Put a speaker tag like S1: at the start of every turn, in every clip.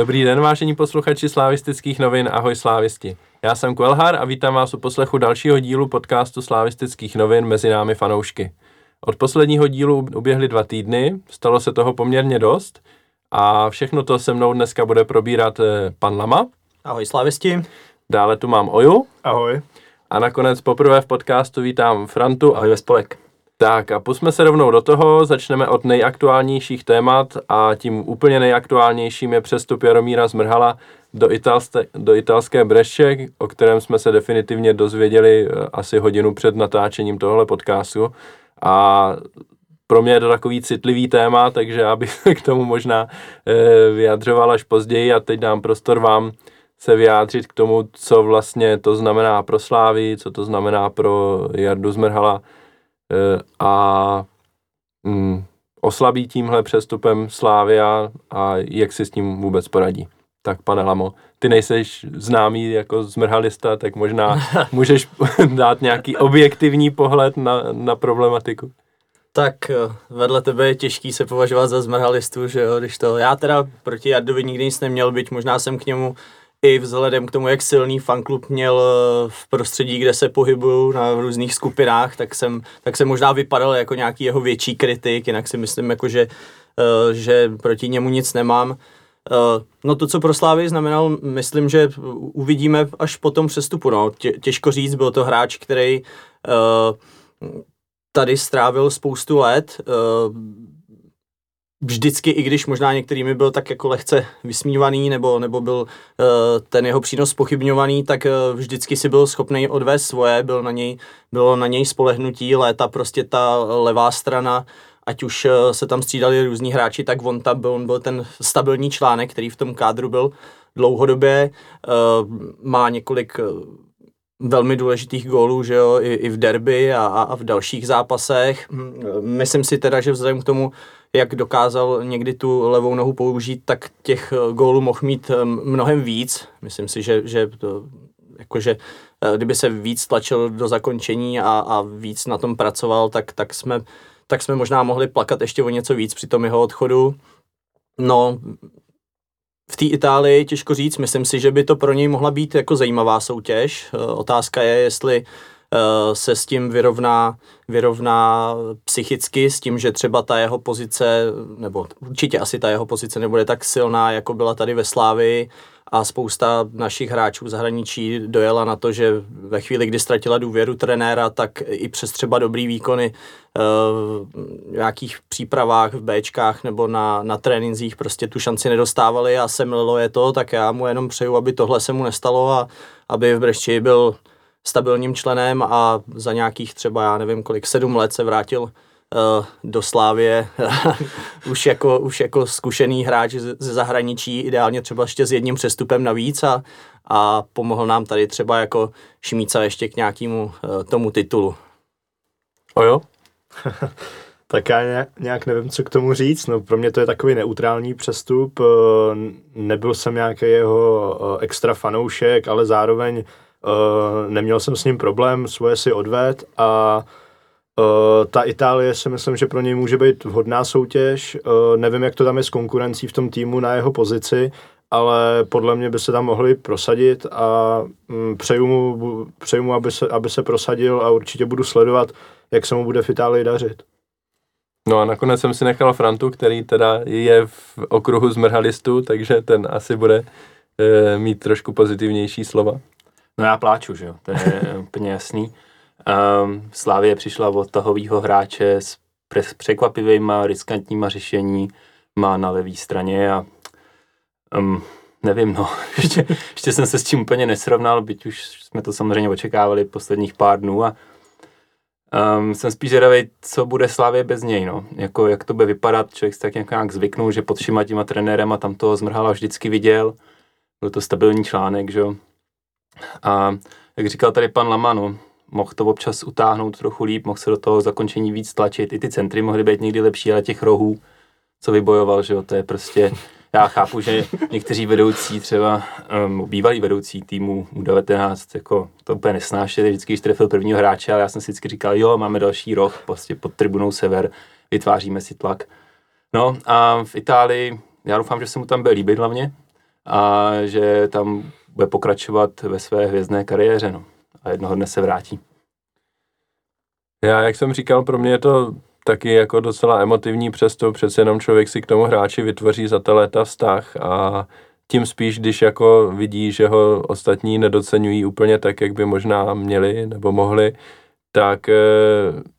S1: Dobrý den, vážení posluchači slávistických novin, ahoj slávisti. Já jsem Kvelhar a vítám vás u poslechu dalšího dílu podcastu slávistických novin mezi námi fanoušky. Od posledního dílu uběhly dva týdny, stalo se toho poměrně dost a všechno to se mnou dneska bude probírat eh, pan Lama.
S2: Ahoj slávisti.
S1: Dále tu mám Oju.
S3: Ahoj.
S1: A nakonec poprvé v podcastu vítám Frantu.
S2: Ahoj ve spolek.
S1: Tak a pusme se rovnou do toho, začneme od nejaktuálnějších témat a tím úplně nejaktuálnějším je přestup Jaromíra Zmrhala do, italste, do italské Bresče, o kterém jsme se definitivně dozvěděli eh, asi hodinu před natáčením tohle podcastu. A pro mě je to takový citlivý téma, takže já bych k tomu možná e, vyjadřoval až později a teď dám prostor vám se vyjádřit k tomu, co vlastně to znamená pro Slávy, co to znamená pro Jardu Zmrhala a mm, oslabí tímhle přestupem Slávia a jak si s tím vůbec poradí. Tak pane Lamo, ty nejseš známý jako zmrhalista, tak možná můžeš dát nějaký objektivní pohled na, na problematiku.
S2: Tak eh, vedle tebe je těžký se považovat za zmrhalistu, že jo, když to, já teda proti Jardovi nikdy nic neměl, byť možná jsem k němu i vzhledem k tomu, jak silný fanklub měl eh, v prostředí, kde se pohybuju na různých skupinách, tak jsem, tak jsem možná vypadal jako nějaký jeho větší kritik, jinak si myslím, jako, že, eh, že proti němu nic nemám. No to, co pro Slávy znamenal, myslím, že uvidíme až po tom přestupu. No. Tě, těžko říct, byl to hráč, který tady strávil spoustu let. Vždycky, i když možná některými byl tak jako lehce vysmívaný nebo, nebo byl eh, ten jeho přínos pochybňovaný, tak eh, vždycky si byl schopný odvést svoje, byl na něj, bylo na něj spolehnutí, léta prostě ta levá strana, ať už se tam střídali různí hráči, tak on byl, on byl ten stabilní článek, který v tom kádru byl dlouhodobě, má několik velmi důležitých gólů, že jo, i, i v derby a, a v dalších zápasech. Myslím si teda, že vzhledem k tomu, jak dokázal někdy tu levou nohu použít, tak těch eh, gólů mohl mít eh, mnohem víc. Myslím si, že, že to, jakože eh, kdyby se víc tlačil do zakončení a, a víc na tom pracoval, tak, tak, jsme, tak jsme možná mohli plakat ještě o něco víc při tom jeho odchodu. No, v té Itálii těžko říct, myslím si, že by to pro něj mohla být jako zajímavá soutěž. Otázka je, jestli se s tím vyrovná, vyrovná psychicky, s tím, že třeba ta jeho pozice, nebo určitě asi ta jeho pozice nebude tak silná, jako byla tady ve Slávii, a spousta našich hráčů v zahraničí dojela na to, že ve chvíli, kdy ztratila důvěru trenéra, tak i přes třeba dobrý výkony eh, v nějakých přípravách v Bčkách nebo na, na tréninzích prostě tu šanci nedostávali a semlilo je to, tak já mu jenom přeju, aby tohle se mu nestalo a aby v Brešči byl stabilním členem a za nějakých třeba, já nevím kolik, sedm let se vrátil uh, do Slávě už, jako, už jako zkušený hráč ze zahraničí, ideálně třeba ještě s jedním přestupem navíc a, a pomohl nám tady třeba jako Šmíca ještě k nějakému uh, tomu titulu.
S1: O jo?
S3: tak já nějak nevím, co k tomu říct. No, pro mě to je takový neutrální přestup. Eh, nebyl jsem nějaký jeho extra fanoušek, ale zároveň neměl jsem s ním problém, svoje si odved a Uh, ta Itálie si myslím, že pro něj může být vhodná soutěž. Uh, nevím, jak to tam je s konkurencí v tom týmu na jeho pozici, ale podle mě by se tam mohli prosadit a um, přeju mu, přeju mu aby, se, aby se prosadil a určitě budu sledovat, jak se mu bude v Itálii dařit.
S1: No a nakonec jsem si nechal Frantu, který teda je v okruhu zmrhalistů, takže ten asi bude e, mít trošku pozitivnější slova.
S4: No já pláču, že jo, to je úplně jasný. Um, Slávě přišla od tahového hráče s pre- překvapivýma, riskantníma řešení má na levé straně a um, nevím, no, ještě, ještě jsem se s tím úplně nesrovnal, byť už jsme to samozřejmě očekávali posledních pár dnů a um, jsem spíš zvědavý, co bude Slávě bez něj, no, jako jak to bude vypadat, člověk se tak nějak, zvyknul, že pod všima těma trenérem a tam toho zmrhala vždycky viděl, byl to stabilní článek, že jo, a jak říkal tady pan Lamano, mohl to občas utáhnout trochu líp, mohl se do toho zakončení víc tlačit. I ty centry mohly být někdy lepší, ale těch rohů, co vybojoval, že jo, to je prostě, já chápu, že někteří vedoucí třeba, um, bývalí vedoucí týmu U19, jako to úplně nesnášeli, vždycky, když trefil prvního hráče, ale já jsem si vždycky říkal, jo, máme další roh, prostě pod tribunou sever, vytváříme si tlak. No a v Itálii, já doufám, že se mu tam bude líbit hlavně, a že tam bude pokračovat ve své hvězdné kariéře. No. A jednoho dne se vrátí.
S1: Já, jak jsem říkal, pro mě je to taky jako docela emotivní přestup, přece jenom člověk si k tomu hráči vytvoří za ta léta vztah a tím spíš, když jako vidí, že ho ostatní nedocenují úplně tak, jak by možná měli nebo mohli, tak eh,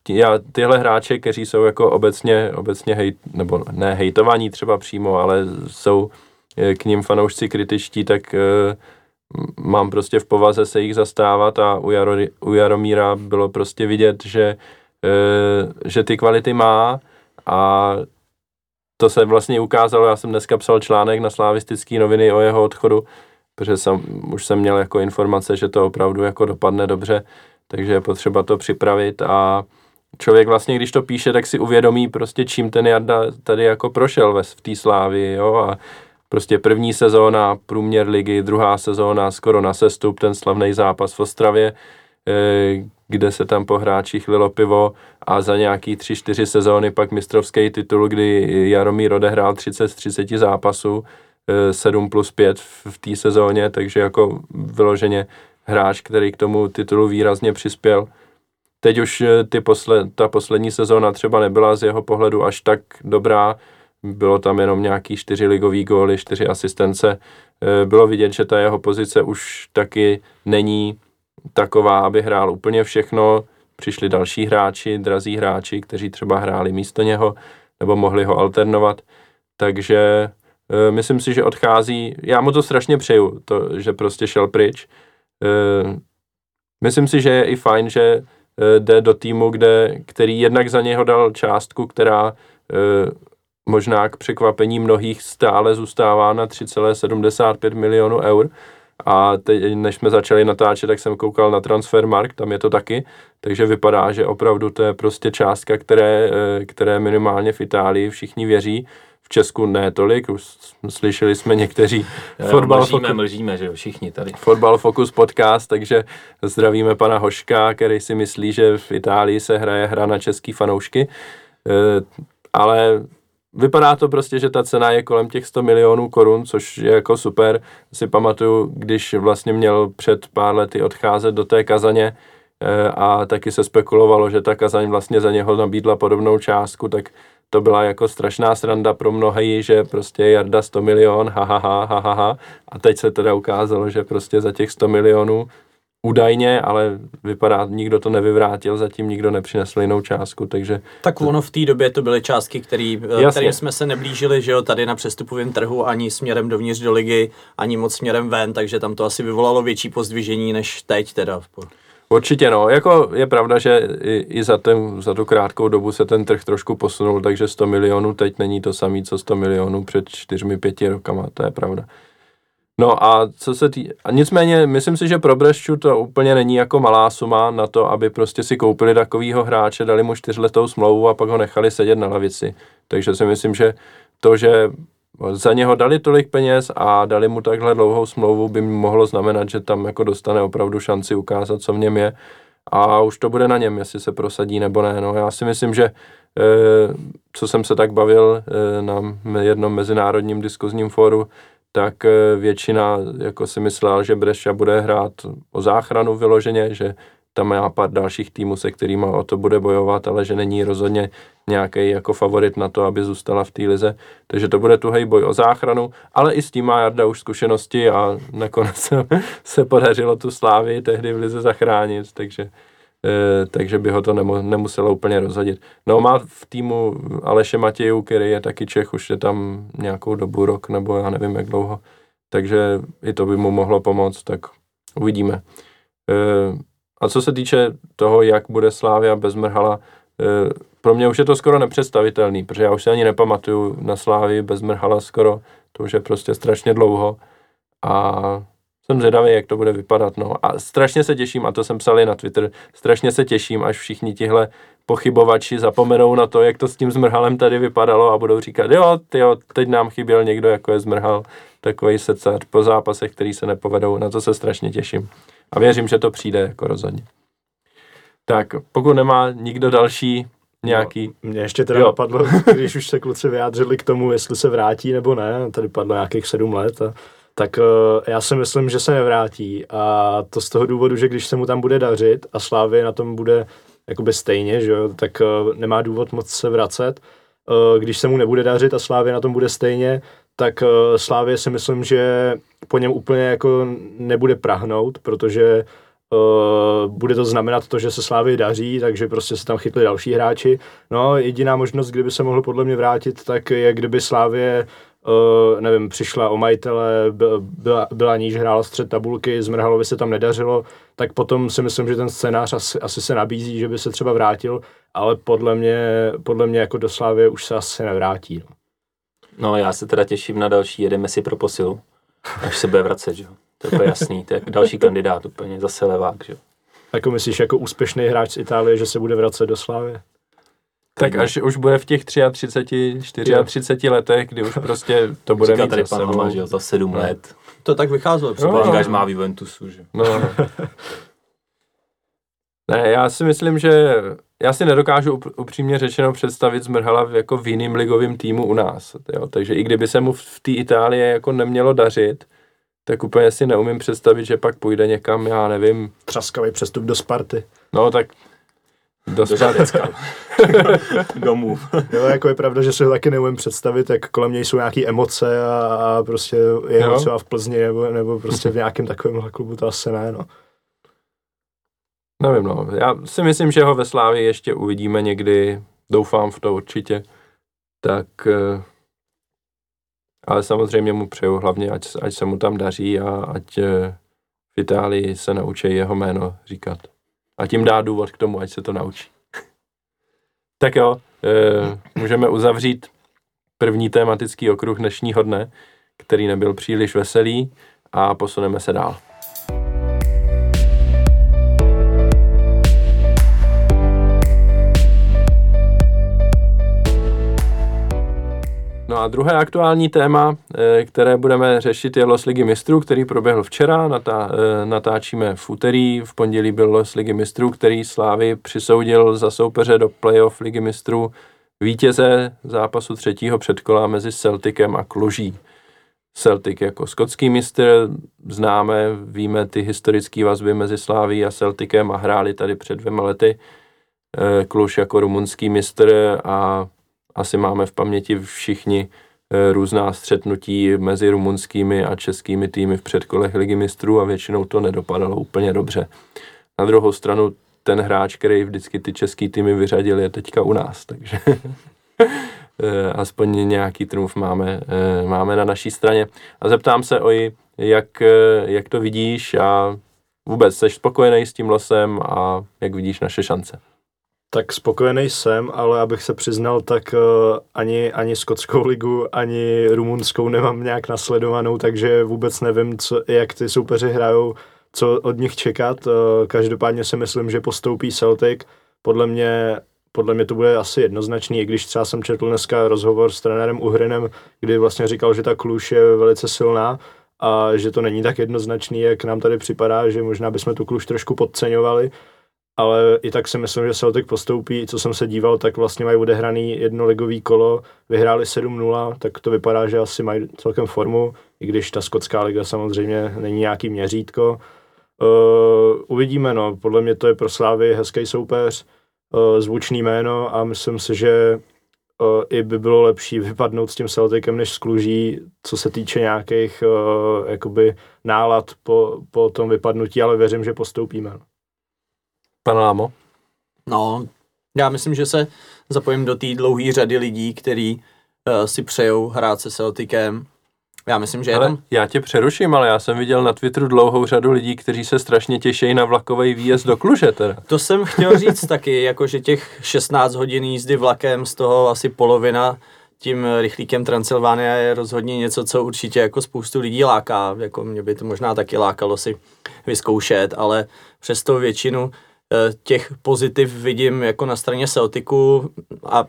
S1: já, tyhle hráče, kteří jsou jako obecně, obecně hejt, nebo ne hejtovaní třeba přímo, ale jsou eh, k ním fanoušci kritičtí, tak eh, mám prostě v povaze se jich zastávat a u, Jaro, u Jaromíra bylo prostě vidět, že, že ty kvality má a to se vlastně ukázalo, já jsem dneska psal článek na slavistické noviny o jeho odchodu, protože jsem, už jsem měl jako informace, že to opravdu jako dopadne dobře, takže je potřeba to připravit a člověk vlastně, když to píše, tak si uvědomí prostě, čím ten Jarda tady jako prošel ve, v té slávy, jo, a prostě první sezóna průměr ligy, druhá sezóna skoro na sestup, ten slavný zápas v Ostravě, eh, kde se tam po hráčích lilo pivo a za nějaký 3-4 sezóny pak mistrovský titul, kdy Jaromír odehrál 30 z 30 zápasů, 7 plus 5 v té sezóně, takže jako vyloženě hráč, který k tomu titulu výrazně přispěl. Teď už eh, ty posle, ta poslední sezóna třeba nebyla z jeho pohledu až tak dobrá, bylo tam jenom nějaký čtyři ligový góly, čtyři asistence. Eh, bylo vidět, že ta jeho pozice už taky není taková, aby hrál úplně všechno. Přišli další hráči, drazí hráči, kteří třeba hráli místo něho nebo mohli ho alternovat. Takže e, myslím si, že odchází. Já mu to strašně přeju, to, že prostě šel pryč. E, myslím si, že je i fajn, že jde do týmu, kde, který jednak za něho dal částku, která možná k překvapení mnohých stále zůstává na 3,75 milionů eur. A teď, než jsme začali natáčet, tak jsem koukal na Transfermarkt, tam je to taky, takže vypadá, že opravdu to je prostě částka, které, eh, které minimálně v Itálii všichni věří, v Česku ne tolik, už slyšeli jsme někteří
S4: fotbal mlžíme, Focus, mlžíme, že jo, všichni tady.
S1: Fotbal Focus podcast, takže zdravíme pana Hoška, který si myslí, že v Itálii se hraje hra na český fanoušky, eh, ale vypadá to prostě, že ta cena je kolem těch 100 milionů korun, což je jako super. Si pamatuju, když vlastně měl před pár lety odcházet do té Kazaně eh, a taky se spekulovalo, že ta Kazaň vlastně za něho nabídla podobnou částku, tak to byla jako strašná sranda pro mnohé, že prostě Jarda 100 milion, ha, ha, ha, ha, ha, ha. A teď se teda ukázalo, že prostě za těch 100 milionů údajně, ale vypadá, nikdo to nevyvrátil, zatím nikdo nepřinesl jinou částku, takže...
S2: Tak ono v té době to byly částky, které jsme se neblížili, že jo, tady na přestupovém trhu ani směrem dovnitř do ligy, ani moc směrem ven, takže tam to asi vyvolalo větší pozdvižení než teď teda.
S1: Určitě no, jako je pravda, že i, i za, ten, za tu krátkou dobu se ten trh trošku posunul, takže 100 milionů teď není to samé, co 100 milionů před 4-5 rokama, to je pravda. No a co se tý... A nicméně, myslím si, že pro Brešťu to úplně není jako malá suma na to, aby prostě si koupili takovýho hráče, dali mu čtyřletou smlouvu a pak ho nechali sedět na lavici. Takže si myslím, že to, že za něho dali tolik peněz a dali mu takhle dlouhou smlouvu, by mohlo znamenat, že tam jako dostane opravdu šanci ukázat, co v něm je. A už to bude na něm, jestli se prosadí nebo ne. No, já si myslím, že eh, co jsem se tak bavil eh, na jednom mezinárodním diskuzním fóru, tak eh, většina jako si myslela, že Breša bude hrát o záchranu vyloženě, že tam má pár dalších týmů, se kterými o to bude bojovat, ale že není rozhodně nějaký jako favorit na to, aby zůstala v té lize. Takže to bude tuhej boj o záchranu, ale i s tím má Jarda už zkušenosti a nakonec se podařilo tu slávy tehdy v lize zachránit, takže takže by ho to nemu, nemuselo úplně rozhodit. No má v týmu Aleše Matějů, který je taky Čech, už je tam nějakou dobu, rok nebo já nevím jak dlouho, takže i to by mu mohlo pomoct, tak uvidíme. Eh, a co se týče toho, jak bude Slávia bez Mrhala, eh, pro mě už je to skoro nepředstavitelný, protože já už se ani nepamatuju na Slávii bez Mrhala skoro, to už je prostě strašně dlouho a jsem zvědavý, jak to bude vypadat. No. A strašně se těším, a to jsem psal i na Twitter, strašně se těším, až všichni tihle pochybovači zapomenou na to, jak to s tím zmrhalem tady vypadalo a budou říkat, jo, tyjo, teď nám chyběl někdo, jako je zmrhal, takový secár po zápasech, který se nepovedou, na to se strašně těším. A věřím, že to přijde jako rozhodně. Tak, pokud nemá nikdo další nějaký...
S3: No, mě ještě teda jo. napadlo, když už se kluci vyjádřili k tomu, jestli se vrátí nebo ne, tady padlo nějakých sedm let a tak uh, já si myslím, že se nevrátí a to z toho důvodu, že když se mu tam bude dařit a Slávě na tom bude jakoby stejně, že jo, tak uh, nemá důvod moc se vracet. Uh, když se mu nebude dařit a Slávě na tom bude stejně, tak Slávě si myslím, že po něm úplně jako nebude prahnout, protože Uh, bude to znamenat to, že se Slávy daří, takže prostě se tam chytli další hráči. No, jediná možnost, kdyby se mohl podle mě vrátit, tak je, kdyby Slávě uh, nevím, přišla o majitele, byla, byla níž, hrála střed tabulky, Zmrhalovi se tam nedařilo, tak potom si myslím, že ten scénář asi, asi se nabízí, že by se třeba vrátil, ale podle mě, podle mě jako do Slávy už se asi nevrátí. No.
S4: no já se teda těším na další, jedeme si pro posilu, až se bude vracet, že jo. To je jasný, to je další kandidát úplně, zase levák, že jo.
S3: Jako myslíš, jako úspěšný hráč z Itálie, že se bude vracet do Slávy?
S1: Tak až už bude v těch 33, 34 letech, kdy už prostě to bude
S4: Říká mít tady pan Lama, že jo, za 7 no. let.
S2: To tak vycházelo.
S4: No, no. má v Juventusu, že?
S1: No. ne, já si myslím, že já si nedokážu upřímně řečeno představit Zmrhala jako v jiným ligovém týmu u nás. Jo? Takže i kdyby se mu v té Itálii jako nemělo dařit, tak úplně si neumím představit, že pak půjde někam, já nevím.
S3: Třaskavý přestup do Sparty.
S1: No tak
S4: do Spartecka. Domů.
S3: jo, jako je pravda, že si ho taky neumím představit, jak kolem něj jsou nějaké emoce a, a prostě je ho třeba v Plzni nebo, nebo prostě v nějakém takovém klubu, to asi ne, no.
S1: Nevím, no. Já si myslím, že ho ve Slávě ještě uvidíme někdy, doufám v to určitě. Tak eh, ale samozřejmě mu přeju hlavně, ať, ať se mu tam daří a ať eh, v Itálii se naučí jeho jméno říkat. A tím dá důvod k tomu, ať se to naučí. tak jo, e, můžeme uzavřít první tematický okruh dnešního dne, který nebyl příliš veselý a posuneme se dál. No a druhé aktuální téma, eh, které budeme řešit, je Los Ligy mistrů, který proběhl včera. Natá, eh, natáčíme v úterý, v pondělí byl Los Ligy mistrů, který Slávy přisoudil za soupeře do playoff Ligy mistrů vítěze zápasu třetího předkola mezi Celticem a Kluží. Celtic jako skotský mistr, známe, víme ty historické vazby mezi Sláví a Celticem a hráli tady před dvěma lety. Eh, Kluž jako rumunský mistr a asi máme v paměti všichni eh, různá střetnutí mezi rumunskými a českými týmy v předkolech ligy mistrů a většinou to nedopadalo úplně dobře. Na druhou stranu ten hráč, který vždycky ty český týmy vyřadil, je teďka u nás, takže eh, aspoň nějaký trumf máme, eh, máme na naší straně. A zeptám se, Oji, jak, jak to vidíš a vůbec jsi spokojený s tím losem a jak vidíš naše šance?
S3: Tak spokojený jsem, ale abych se přiznal, tak uh, ani, ani skotskou ligu, ani rumunskou nemám nějak nasledovanou, takže vůbec nevím, co, jak ty soupeři hrajou, co od nich čekat. Uh, každopádně si myslím, že postoupí Celtic. Podle mě, podle mě to bude asi jednoznačný, i když třeba jsem četl dneska rozhovor s trenérem Uhrinem, kdy vlastně říkal, že ta Kluž je velice silná a že to není tak jednoznačný, jak nám tady připadá, že možná bychom tu Kluž trošku podceňovali ale i tak si myslím, že Celtic postoupí. Co jsem se díval, tak vlastně mají odehraný jedno ligový kolo, vyhráli 7-0, tak to vypadá, že asi mají celkem formu, i když ta skotská liga samozřejmě není nějaký měřítko. Uh, uvidíme, no, podle mě to je pro Slávy hezký soupeř, uh, zvučný jméno a myslím si, že uh, i by bylo lepší vypadnout s tím Celticem než s Kluží, co se týče nějakých uh, jakoby nálad po, po tom vypadnutí, ale věřím, že postoupíme. No.
S1: Pan Lámo?
S2: No, já myslím, že se zapojím do té dlouhé řady lidí, kteří uh, si přejou hrát se Celticem. Já myslím, že
S1: ale
S2: tam...
S1: já tě přeruším, ale já jsem viděl na Twitteru dlouhou řadu lidí, kteří se strašně těší na vlakový výjezd do Kluže teda.
S2: To jsem chtěl říct taky, jakože těch 16 hodin jízdy vlakem, z toho asi polovina tím rychlíkem Transylvánia je rozhodně něco, co určitě jako spoustu lidí láká. Jako mě by to možná taky lákalo si vyzkoušet, ale přesto většinu těch pozitiv vidím jako na straně Celticu a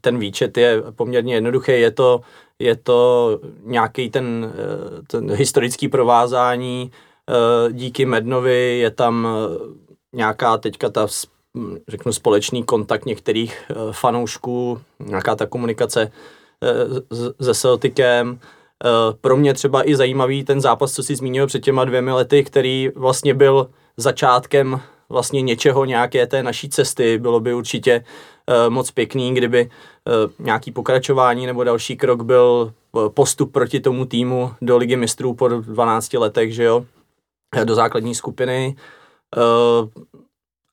S2: ten výčet je poměrně jednoduchý. Je to, je to nějaký ten, eh, ten historický provázání eh, díky Mednovi, je tam nějaká teďka ta řeknu společný kontakt některých fanoušků, nějaká ta komunikace se Celticem, pro mě třeba i zajímavý ten zápas, co si zmínil před těma dvěmi lety, který vlastně byl začátkem vlastně něčeho, nějaké té naší cesty. Bylo by určitě uh, moc pěkný, kdyby uh, nějaký pokračování nebo další krok byl postup proti tomu týmu do ligy mistrů po 12 letech, že jo, do základní skupiny.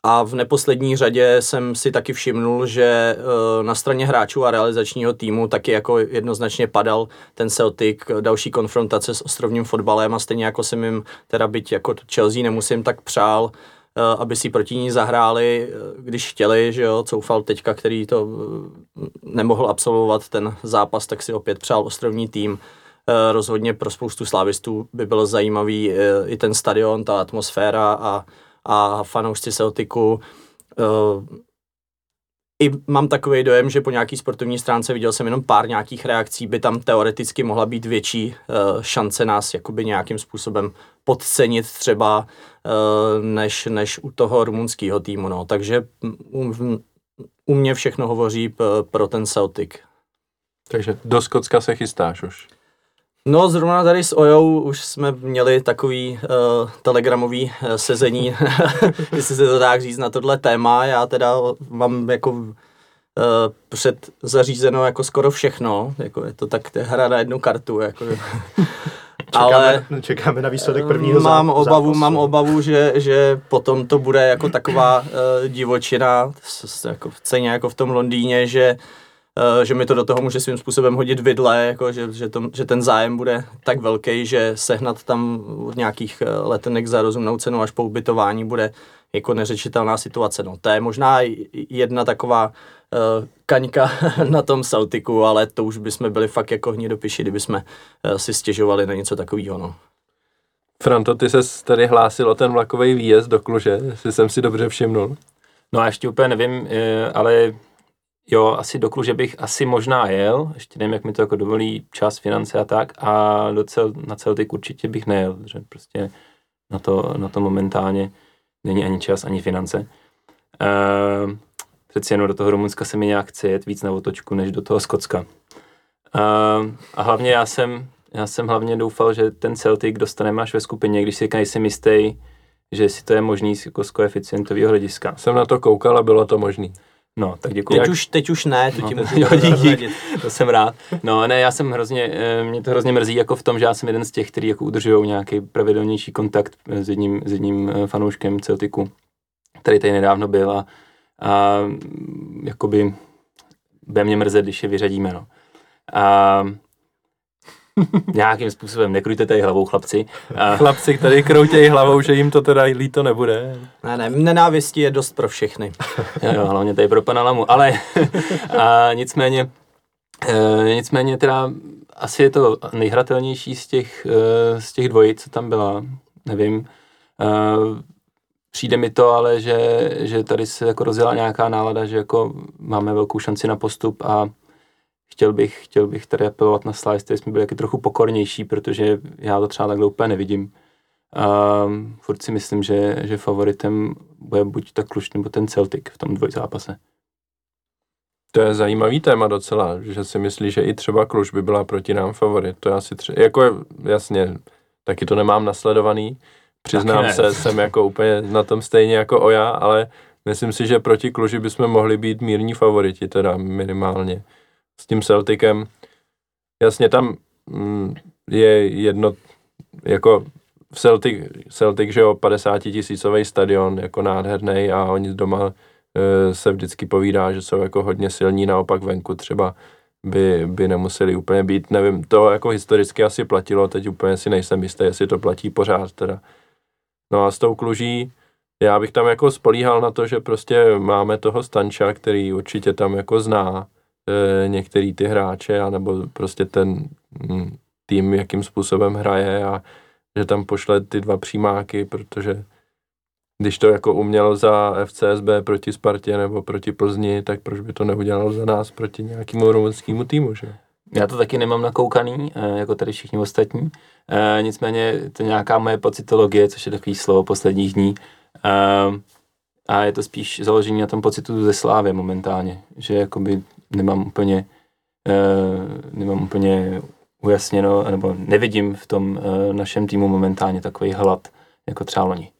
S2: A v neposlední řadě jsem si taky všimnul, že na straně hráčů a realizačního týmu taky jako jednoznačně padal ten Celtic, další konfrontace s ostrovním fotbalem a stejně jako jsem jim teda byť jako Chelsea nemusím tak přál, Eh, aby si proti ní zahráli, eh, když chtěli, že jo, Coufal teďka, který to eh, nemohl absolvovat ten zápas, tak si opět přál ostrovní tým. Rozhodně pro spoustu slávistů by byl zajímavý i ten stadion, ta atmosféra a, a fanoušci Celticu i mám takový dojem, že po nějaký sportovní stránce viděl jsem jenom pár nějakých reakcí, by tam teoreticky mohla být větší uh, šance nás jakoby nějakým způsobem podcenit třeba uh, než, než u toho rumunského týmu. No. Takže u, u mě všechno hovoří p- pro ten Celtic.
S1: Takže do Skocka se chystáš už.
S2: No, zrovna tady s Ojou už jsme měli takový uh, telegramový uh, sezení, jestli se to tak říct, na tohle téma. Já teda mám jako uh, před zařízeno jako skoro všechno, jako je to tak hra na jednu kartu, jako
S3: Čekáme, ale čekáme na výsledek prvního
S2: mám
S3: zápasu.
S2: obavu, Mám obavu, že, že potom to bude jako taková uh, divočina, jako, stejně jako v tom Londýně, že Eh, že mi to do toho může svým způsobem hodit vidle, jako že, že, to, že ten zájem bude tak velký, že sehnat tam nějakých eh, letenek za rozumnou cenu až po ubytování bude jako neřečitelná situace. No, to je možná jedna taková uh, kaňka na tom Celticu, ale to už bychom byli fakt jako hnidopiši, kdybychom uh, si stěžovali na něco takového. No.
S1: Franto, ty se tady hlásil o ten vlakový výjezd do Kluže, jestli jsem si dobře všimnul.
S4: No a ještě úplně nevím, ale Jo, asi do Kluže bych asi možná jel, ještě nevím, jak mi to jako dovolí čas, finance a tak, a do cel, na Celtic určitě bych nejel, že prostě na to, na to momentálně není ani čas, ani finance. Uh, přeci jenom do toho Rumunska se mi nějak chce jet víc na otočku, než do toho Skocka. Uh, a hlavně já jsem, já jsem hlavně doufal, že ten Celtic dostaneme až ve skupině, když si nejsem jistý, že si to je možný jako z koeficientového hlediska.
S1: Jsem na to koukal a bylo to možný.
S4: No, tak děkuji.
S2: Teď, už, teď už ne, to
S4: no,
S2: ti
S4: můžu jo, dík, to jsem rád. No, ne, já jsem hrozně, eh, mě to hrozně mrzí jako v tom, že já jsem jeden z těch, kteří jako udržují nějaký pravidelnější kontakt eh, s jedním, s jedním eh, fanouškem Celticu, který tady nedávno byl a, a jakoby bude mě mrzet, když je vyřadíme, no. A nějakým způsobem nekrujte tady hlavou, chlapci.
S1: A... Chlapci, tady kroutějí hlavou, že jim to teda líto nebude.
S2: Ne, ne, nenávistí je dost pro všechny.
S4: jo, jo, hlavně tady pro pana Lamu, ale a nicméně, e, nicméně teda asi je to nejhratelnější z těch, e, z těch dvojic, co tam byla, nevím. E, přijde mi to ale, že, že tady se jako rozjela nějaká nálada, že jako máme velkou šanci na postup a chtěl bych, chtěl bych tady apelovat na Slice, který jsme byli taky trochu pokornější, protože já to třeba takhle úplně nevidím. Um, furt si myslím, že, že favoritem bude buď ta Kluž nebo ten Celtic v tom dvojzápase.
S1: To je zajímavý téma docela, že si myslí, že i třeba Kluž by byla proti nám favorit. To je asi tři, jako jasně, taky to nemám nasledovaný. Přiznám se, jsem jako úplně na tom stejně jako Oja, ale myslím si, že proti Kluži bychom mohli být mírní favoriti, teda minimálně s tím Celticem. Jasně tam mm, je jedno, jako v Celtic, Celtic, že jo, 50 tisícový stadion, jako nádherný a oni doma e, se vždycky povídá, že jsou jako hodně silní, naopak venku třeba by, by nemuseli úplně být, nevím, to jako historicky asi platilo, teď úplně si nejsem jistý, jestli to platí pořád teda. No a s tou kluží, já bych tam jako spolíhal na to, že prostě máme toho Stanča, který určitě tam jako zná e, některý ty hráče, anebo prostě ten mm, tým, jakým způsobem hraje a že tam pošle ty dva přímáky, protože když to jako uměl za FCSB proti Spartě nebo proti Plzni, tak proč by to neudělal za nás proti nějakému rumunskému týmu, že?
S4: Já to taky nemám nakoukaný, e, jako tady všichni ostatní. E, nicméně to nějaká moje pocitologie, což je takový slovo posledních dní. E, a je to spíš založení na tom pocitu ze slávy momentálně, že jakoby nemám úplně, uh, nemám úplně ujasněno, nebo nevidím v tom uh, našem týmu momentálně takový hlad, jako třeba loni.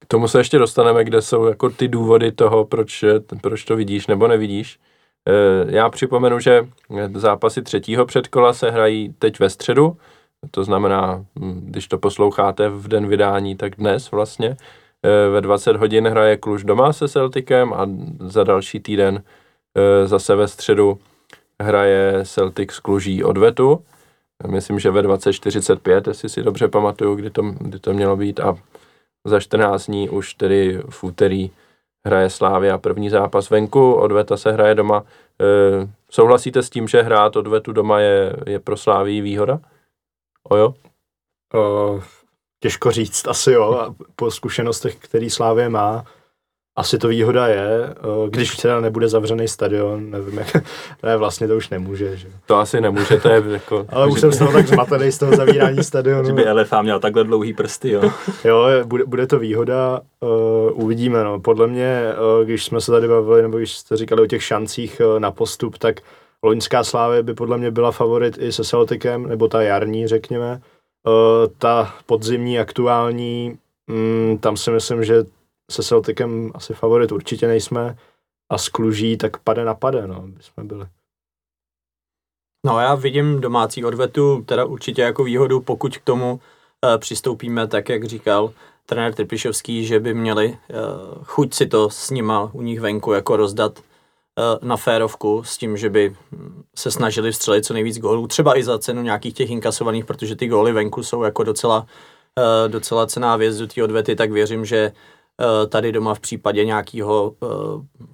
S1: K tomu se ještě dostaneme, kde jsou jako ty důvody toho, proč, proč to vidíš nebo nevidíš. Já připomenu, že zápasy třetího předkola se hrají teď ve středu, to znamená, hm, když to posloucháte v den vydání, tak dnes vlastně. Ve 20 hodin hraje Kluž doma se Celticem a za další týden zase ve středu hraje Celtic s Kluží odvetu. Myslím, že ve 20.45, jestli si dobře pamatuju, kdy to, kdy to mělo být. A za 14 dní už tedy v úterý hraje Slávia první zápas venku, odveta se hraje doma. E, souhlasíte s tím, že hrát odvetu doma je, je pro Slávii výhoda? Ojo?
S3: Uh, těžko říct, asi jo, po zkušenostech, který Slávě má, asi to výhoda je, když teda nebude zavřený stadion, nevím, jak, ne, vlastně to už nemůže, že?
S1: To asi nemůže, to je jako...
S3: Ale už jsem z toho tak zmatený z toho zavírání stadionu.
S4: Že by LFA měl takhle dlouhý prsty, jo?
S3: jo, bude, bude to výhoda, uh, uvidíme, no. Podle mě, uh, když jsme se tady bavili, nebo když jste říkali o těch šancích uh, na postup, tak loňská slávě by podle mě byla favorit i se Celticem, nebo ta jarní, řekněme. Uh, ta podzimní, aktuální, mm, tam si myslím, že se Celticem asi favorit určitě nejsme a s Kluží tak pade na pade, no, by jsme byli.
S2: No já vidím domácí odvetu teda určitě jako výhodu, pokud k tomu uh, přistoupíme tak, jak říkal trenér Trpišovský, že by měli uh, chuť si to s nima u nich venku jako rozdat uh, na férovku s tím, že by se snažili vstřelit co nejvíc gólů, třeba i za cenu nějakých těch inkasovaných, protože ty góly venku jsou jako docela, uh, docela cená věc do té odvety, tak věřím, že tady doma v případě nějakého eh,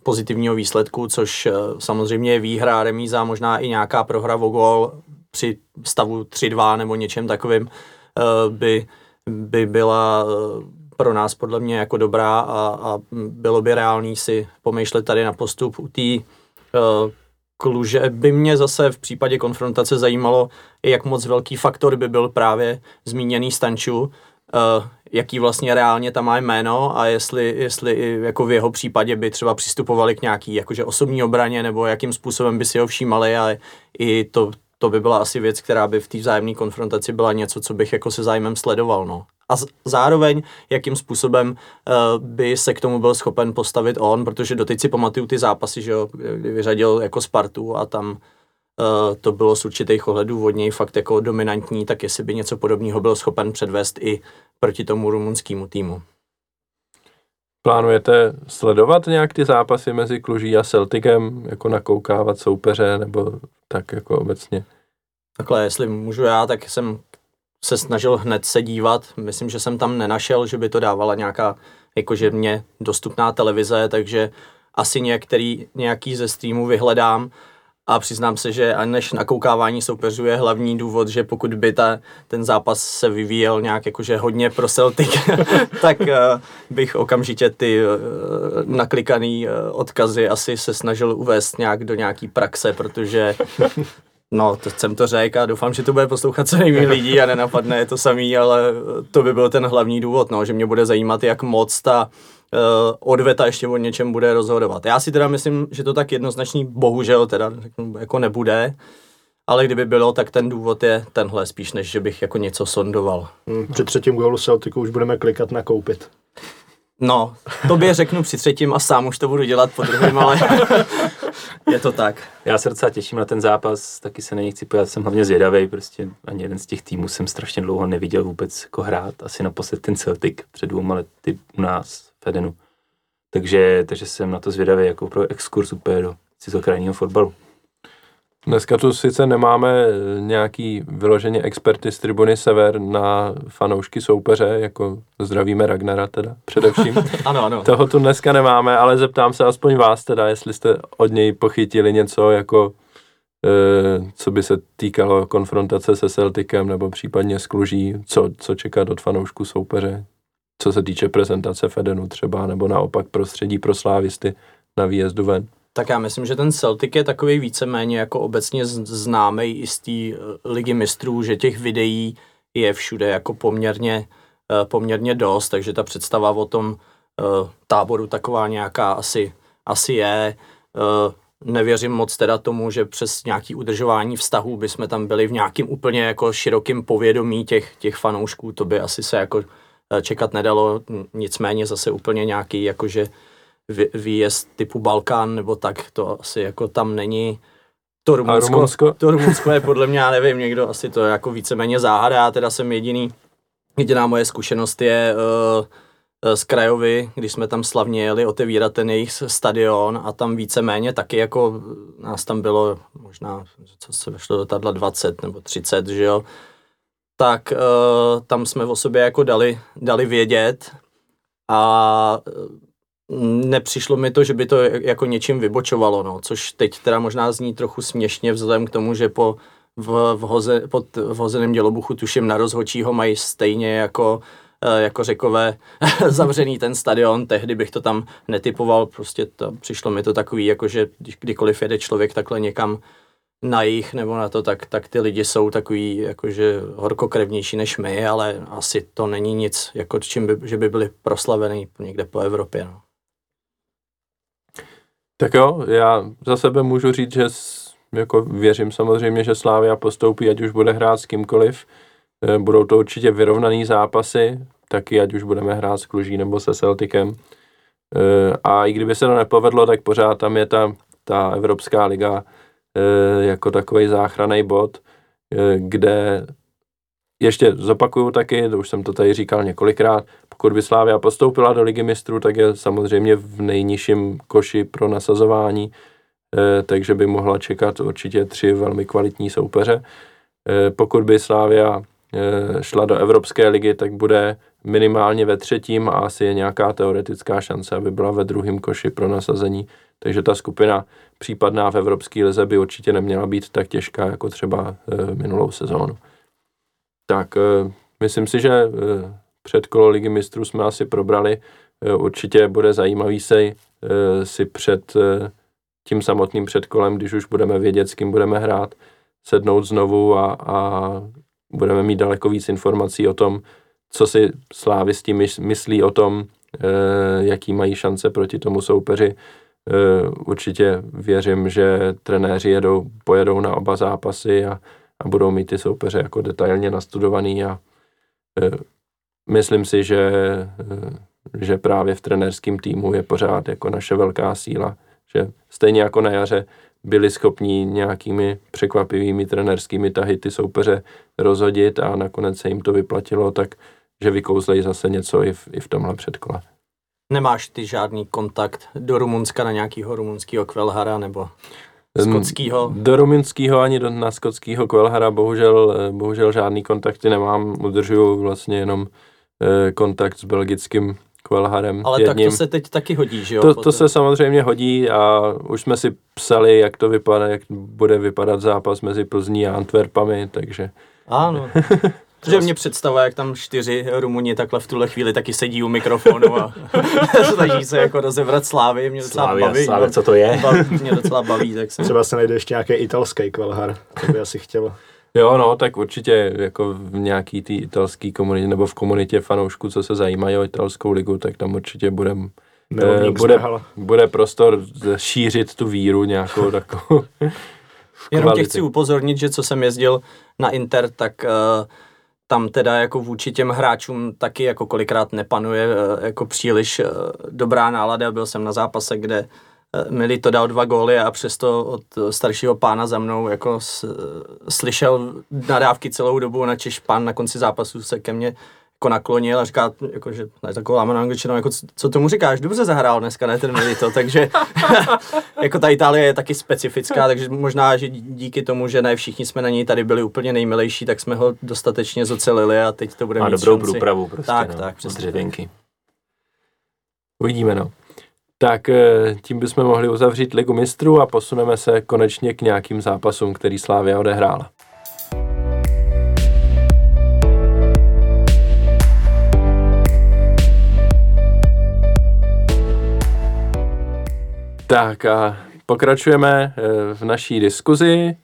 S2: pozitivního výsledku, což eh, samozřejmě je výhra, remíza, možná i nějaká prohra o gol při stavu 3-2 nebo něčem takovým by, by byla pro nás podle mě jako dobrá a, a bylo by reálný si pomýšlet tady na postup u té Kluže. By mě zase v případě konfrontace zajímalo, jak moc velký faktor by byl právě zmíněný Stanču, jaký vlastně reálně tam má jméno a jestli, jestli jako v jeho případě by třeba přistupovali k nějaký jakože osobní obraně nebo jakým způsobem by si ho všímali a i to, to by byla asi věc, která by v té vzájemné konfrontaci byla něco, co bych jako se zájmem sledoval, no. A zároveň, jakým způsobem uh, by se k tomu byl schopen postavit on, protože doteď si pamatuju ty zápasy, že jo, kdy vyřadil jako Spartu a tam to bylo z určitých ohledů od něj fakt jako dominantní, tak jestli by něco podobného byl schopen předvést i proti tomu rumunskému týmu.
S1: Plánujete sledovat nějak ty zápasy mezi Kluží a Celticem, jako nakoukávat soupeře, nebo tak jako obecně?
S2: Takhle, jestli můžu já, tak jsem se snažil hned se dívat. Myslím, že jsem tam nenašel, že by to dávala nějaká, jakože mě dostupná televize, takže asi některý, nějaký ze streamů vyhledám a přiznám se, že ani než nakoukávání soupeřů je hlavní důvod, že pokud by ta, ten zápas se vyvíjel nějak jakože hodně pro Celtic, tak uh, bych okamžitě ty uh, naklikaný uh, odkazy asi se snažil uvést nějak do nějaký praxe, protože No, to jsem to řekl a doufám, že to bude poslouchat co nejméně lidí a nenapadne je to samý, ale to by byl ten hlavní důvod, no, že mě bude zajímat, jak moc ta odveta ještě o něčem bude rozhodovat. Já si teda myslím, že to tak jednoznačný bohužel teda jako nebude, ale kdyby bylo, tak ten důvod je tenhle spíš, než že bych jako něco sondoval.
S3: Hmm, při třetím gólu Celticu už budeme klikat na koupit.
S2: No, tobě řeknu při třetím a sám už to budu dělat po druhém, ale je to tak.
S4: Já se docela těším na ten zápas, taky se na něj chci pojat, jsem hlavně zvědavý, prostě ani jeden z těch týmů jsem strašně dlouho neviděl vůbec jako hrát, asi naposled ten Celtic před dvouma lety u nás v Edenu. Takže, takže jsem na to zvědavý jako pro exkurs úplně do cizokrajního fotbalu.
S1: Dneska tu sice nemáme nějaký vyloženě experty z tribuny Sever na fanoušky soupeře, jako zdravíme Ragnara teda především.
S2: ano, ano.
S1: Toho tu dneska nemáme, ale zeptám se aspoň vás teda, jestli jste od něj pochytili něco jako e, co by se týkalo konfrontace se Celticem nebo případně s Kluží, co, co čekat od fanoušku soupeře, co se týče prezentace Fedenu třeba, nebo naopak prostředí pro slávisty na výjezdu ven.
S2: Tak já myslím, že ten Celtic je takový víceméně jako obecně známý i z té eh, ligy mistrů, že těch videí je všude jako poměrně, eh, poměrně dost, takže ta představa o tom eh, táboru taková nějaká asi, asi je. nevěřím moc teda tomu, že přes nějaký udržování vztahů bychom tam byli v nějakým úplně jako širokým povědomí těch, těch fanoušků, to by asi se jako čekat nedalo, nicméně zase úplně nějaký jakože výjezd typu Balkán nebo tak, to asi jako tam není. To Rumunsko, Rumunsko? to Rumunsko je podle mě, já nevím, někdo asi to jako víceméně záhada, já teda jsem jediný, jediná moje zkušenost je uh, z Krajovy, když jsme tam slavně jeli otevírat ten jejich stadion a tam víceméně taky jako nás tam bylo možná, co se vešlo do tadla 20 nebo 30, že jo, tak uh, tam jsme o sobě jako dali, dali vědět a nepřišlo mi to, že by to jako něčím vybočovalo, no, což teď teda možná zní trochu směšně vzhledem k tomu, že po v, v, hoze, pod vhozeném dělobuchu tuším na rozhočího mají stejně jako eh, jako řekové zavřený ten stadion, tehdy bych to tam netypoval, prostě to, přišlo mi to takový, jako že kdykoliv jede člověk takhle někam na jich nebo na to, tak, tak ty lidi jsou takový jakože horkokrevnější než my, ale asi to není nic, jako čím by, že by byli proslavený někde po Evropě. No.
S1: Tak jo, já za sebe můžu říct, že jako věřím samozřejmě, že Slávia postoupí, ať už bude hrát s kýmkoliv. Eh, budou to určitě vyrovnaný zápasy, taky ať už budeme hrát s Kluží nebo se Celticem. Eh, a i kdyby se to nepovedlo, tak pořád tam je ta, ta Evropská liga jako takový záchranný bod, kde ještě zopakuju taky, už jsem to tady říkal několikrát, pokud by Slávia postoupila do ligy mistrů, tak je samozřejmě v nejnižším koši pro nasazování, eh, takže by mohla čekat určitě tři velmi kvalitní soupeře. Eh, pokud by Slávia eh, šla do Evropské ligy, tak bude minimálně ve třetím a asi je nějaká teoretická šance, aby byla ve druhém koši pro nasazení. Takže ta skupina případná v Evropské lize by určitě neměla být tak těžká jako třeba minulou sezónu. Tak myslím si, že předkolo ligy mistrů jsme asi probrali. Určitě bude zajímavý se si před tím samotným předkolem, když už budeme vědět, s kým budeme hrát, sednout znovu a, a budeme mít daleko víc informací o tom, co si slávisti myslí o tom, jaký mají šance proti tomu soupeři. Určitě věřím, že trenéři jedou, pojedou na oba zápasy a, a budou mít ty soupeře jako detailně nastudovaný a myslím si, že, že právě v trenérském týmu je pořád jako naše velká síla, že stejně jako na jaře byli schopni nějakými překvapivými trenerskými tahy ty soupeře rozhodit a nakonec se jim to vyplatilo, tak že vykouzlejí zase něco i v, i v tomhle předkole.
S2: Nemáš ty žádný kontakt do Rumunska na nějakého rumunského kvelhara nebo skotského?
S1: Do rumunského ani do, na skotského kvelhara bohužel, bohužel žádný kontakty nemám, udržuju vlastně jenom Eh, kontakt s belgickým Kvelharem.
S2: Ale jedním. tak to se teď taky hodí, že jo?
S1: To, to se samozřejmě hodí a už jsme si psali, jak to vypadá, jak bude vypadat zápas mezi Plzní a Antwerpami, takže...
S2: Ano. Že mě představuje, jak tam čtyři Rumuni takhle v tuhle chvíli taky sedí u mikrofonu a snaží se jako rozevrat slávy. Mě docela
S4: slávy,
S2: baví.
S4: Slávy, co to je?
S2: Baví, mě docela baví. Tak jsem...
S3: Třeba se najde ještě nějaký italský kvelhar, to by asi chtělo.
S1: Jo, no, tak určitě jako v nějaký té italské komunitě nebo v komunitě fanoušků, co se zajímají o italskou ligu, tak tam určitě bude, eh, bude, bude prostor šířit tu víru nějakou takovou.
S2: Jenom tě chci upozornit, že co jsem jezdil na Inter, tak uh, tam teda jako vůči těm hráčům taky jako kolikrát nepanuje uh, jako příliš uh, dobrá nálada. Byl jsem na zápase, kde Eh, Mili to dal dva góly a přesto od staršího pána za mnou jako slyšel nadávky celou dobu, na Češ pán na konci zápasu se ke mně jako naklonil a říká, jako, že ne, takovou lámanou angličtinou, jako, co tomu říkáš, dobře zahrál dneska, ne ten Milito, takže jako ta Itálie je taky specifická, takže možná, že díky tomu, že ne všichni jsme na něj tady byli úplně nejmilejší, tak jsme ho dostatečně zocelili a teď to bude
S4: Má
S2: mít
S4: dobrou
S2: šanci.
S4: průpravu prostě,
S2: tak,
S4: no,
S2: tak, přesně.
S4: Dřevěnky.
S1: Uvidíme, no. Tak eh, tím bychom mohli uzavřít Ligu mistrů a posuneme se konečně k nějakým zápasům, který Slávia odehrála. Tak a pokračujeme eh, v naší diskuzi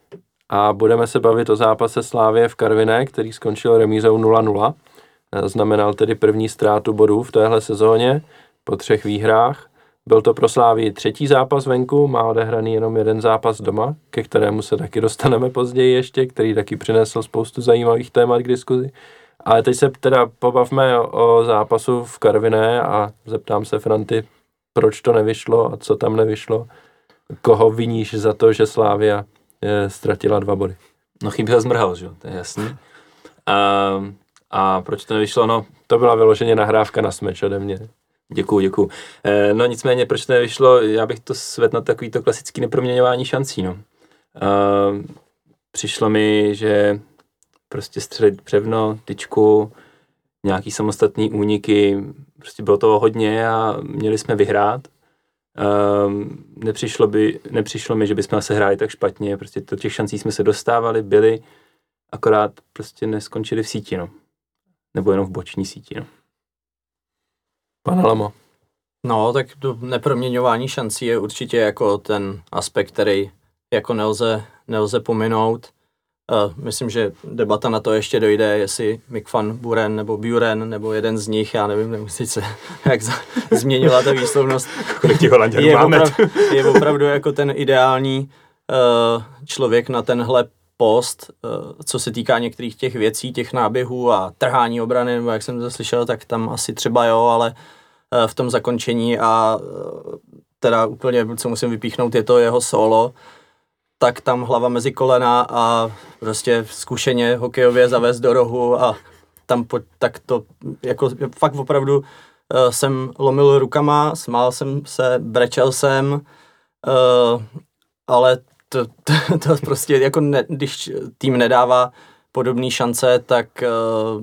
S1: a budeme se bavit o zápase Slávě v Karviné, který skončil remízou 0-0. Znamenal tedy první ztrátu bodů v téhle sezóně po třech výhrách Byl to pro Slávy třetí zápas venku, má odehraný jenom jeden zápas doma, ke kterému se taky dostaneme později ještě, který taky přinesl spoustu zajímavých témat k diskuzi. Ale teď se teda pobavme o, o zápasu v Karviné a zeptám se Franty, proč to nevyšlo a co tam nevyšlo. Koho viníš za to, že Slávia je, ztratila dva body?
S4: No chyběl zmrhal, že jo, to je jasný. A, a proč to nevyšlo? No,
S1: To byla vyloženě nahrávka na smeč ode mě.
S4: Děkuju, děkuju. E, no nicméně, proč to nevyšlo? Já bych to svedl na takový to klasický neproměňování šancí, no. E, přišlo mi, že prostě střelit převno, tyčku, nějaký samostatný úniky, prostě bylo toho hodně a měli jsme vyhrát. Um, nepřišlo, by, nepřišlo mi, že bychom se hráli tak špatně, prostě do těch šancí jsme se dostávali, byli, akorát prostě neskončili v síti, no. Nebo jenom v boční síti, no.
S1: Pan Lamo.
S2: No, tak to neproměňování šancí je určitě jako ten aspekt, který jako nelze, nelze pominout. Myslím, že debata na to ještě dojde, jestli Mick van Buren nebo Buren, nebo jeden z nich, já nevím, nemusím se, jak za, změnila ta výslovnost.
S4: Kolik těch
S2: je,
S4: máme?
S2: opravdu, je opravdu jako ten ideální uh, člověk na tenhle post, uh, co se týká některých těch věcí, těch náběhů a trhání obrany, nebo jak jsem to slyšel, tak tam asi třeba jo, ale uh, v tom zakončení a teda úplně, co musím vypíchnout, je to jeho solo, tak tam hlava mezi kolena a prostě zkušeně hokejově zavést do rohu a tam po, tak to jako fakt opravdu uh, jsem lomil rukama, smál jsem se, brečel jsem, uh, ale to, to, to prostě jako ne, když tým nedává podobné šance, tak uh,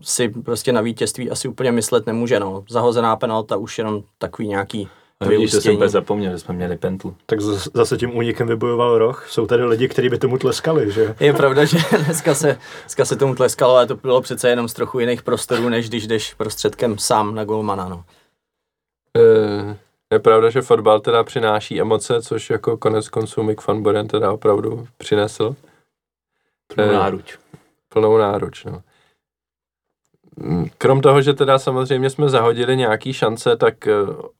S2: si prostě na vítězství asi úplně myslet nemůže. No. Zahozená penalta už jenom takový nějaký
S4: No, vidíš, že jsem úplně zapomněl, že jsme měli pentlu.
S3: Tak zas- zase tím únikem vybojoval roh. Jsou tady lidi, kteří by tomu tleskali, že?
S2: Je pravda, že dneska se, dneska se tomu tleskalo, ale to bylo přece jenom z trochu jiných prostorů, než když jdeš prostředkem sám na golmana. No.
S1: Eh, Je pravda, že fotbal teda přináší emoce, což jako konec konců Mick van Buren teda opravdu přinesl.
S4: Plnou
S1: Eh,
S4: náruč.
S1: plnou náruč, no. Mm, Krom toho, že teda samozřejmě jsme zahodili nějaký šance, tak eh,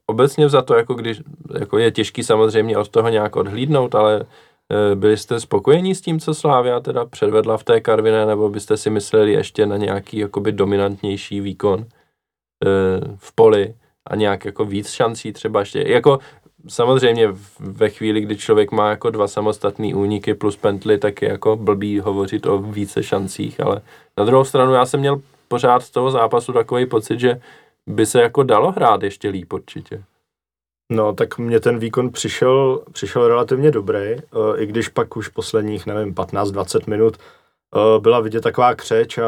S1: obecně za to, jako když, jako je těžký samozřejmě od toho nějak odhlídnout, ale eh, byli jste spokojení s tím, co Slávia teda předvedla v té Karviné, nebo byste si mysleli ještě na nějaký jakoby dominantnější výkon eh, v poli a nějak jako víc šancí třeba ještě, jako samozřejmě ve chvíli, kdy člověk má jako dva samostatné úniky plus pently, tak je jako blbý hovořit o více šancích, ale na druhou stranu já jsem měl pořád z toho zápasu takový pocit, že by se jako dalo hrát ještě líp určitě.
S3: No, tak mně ten výkon přišel, přišel relativně dobrý, eh, i když pak už posledních, nevím, 15-20 minut eh, byla vidět taková křeč a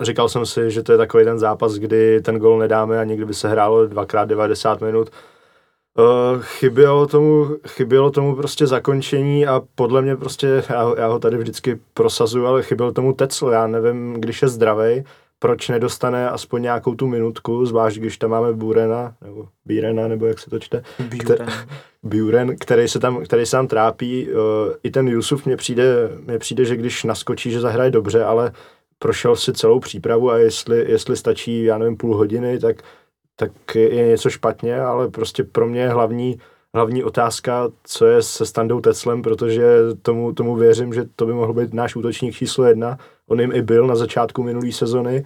S3: říkal jsem si, že to je takový ten zápas, kdy ten gol nedáme a někdy by se hrálo dvakrát 90 minut. Eh, Chybělo tomu, chybělo tomu prostě zakončení a podle mě prostě, já, ho- já ho tady vždycky prosazuju, ale chyběl tomu Tecl, já nevím, když je zdravý, proč nedostane aspoň nějakou tu minutku, zvlášť když tam máme Burena, nebo Bírena, nebo jak se to čte, Buren, který se tam, který se tam trápí. Uh, I ten Jusuf mně přijde, mně přijde, že když naskočí, že zahraje dobře, ale prošel si celou přípravu a jestli, jestli stačí, já nevím, půl hodiny, tak, tak je, je něco špatně, ale prostě pro mě je hlavní, hlavní otázka, co je se Standou Teclem, protože tomu, tomu věřím, že to by mohl být náš útočník číslo jedna. On jim i byl na začátku minulé sezony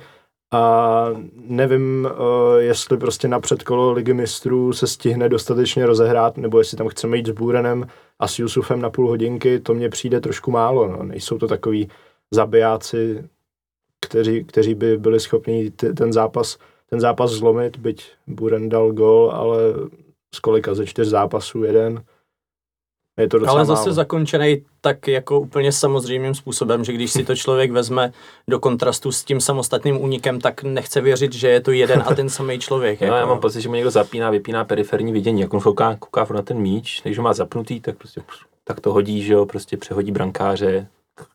S3: a nevím, uh, jestli prostě na předkolo ligy mistrů se stihne dostatečně rozehrát, nebo jestli tam chceme jít s Búrenem a s Jusufem na půl hodinky, to mně přijde trošku málo. No. Nejsou to takový zabijáci, kteří, kteří by byli schopni ty, ten zápas ten zápas zlomit, byť Buren dal gol, ale z kolika ze čtyř zápasů jeden. Je to docela
S2: Ale zase
S3: málo.
S2: zakončený tak jako úplně samozřejmým způsobem, že když si to člověk vezme do kontrastu s tím samostatným únikem, tak nechce věřit, že je to jeden a ten samý člověk.
S4: No,
S2: jako.
S4: já mám pocit, že mu někdo zapíná, vypíná periferní vidění. Jak on kouká, kouká furt na ten míč, takže ho má zapnutý, tak prostě tak to hodí, že jo, prostě přehodí brankáře,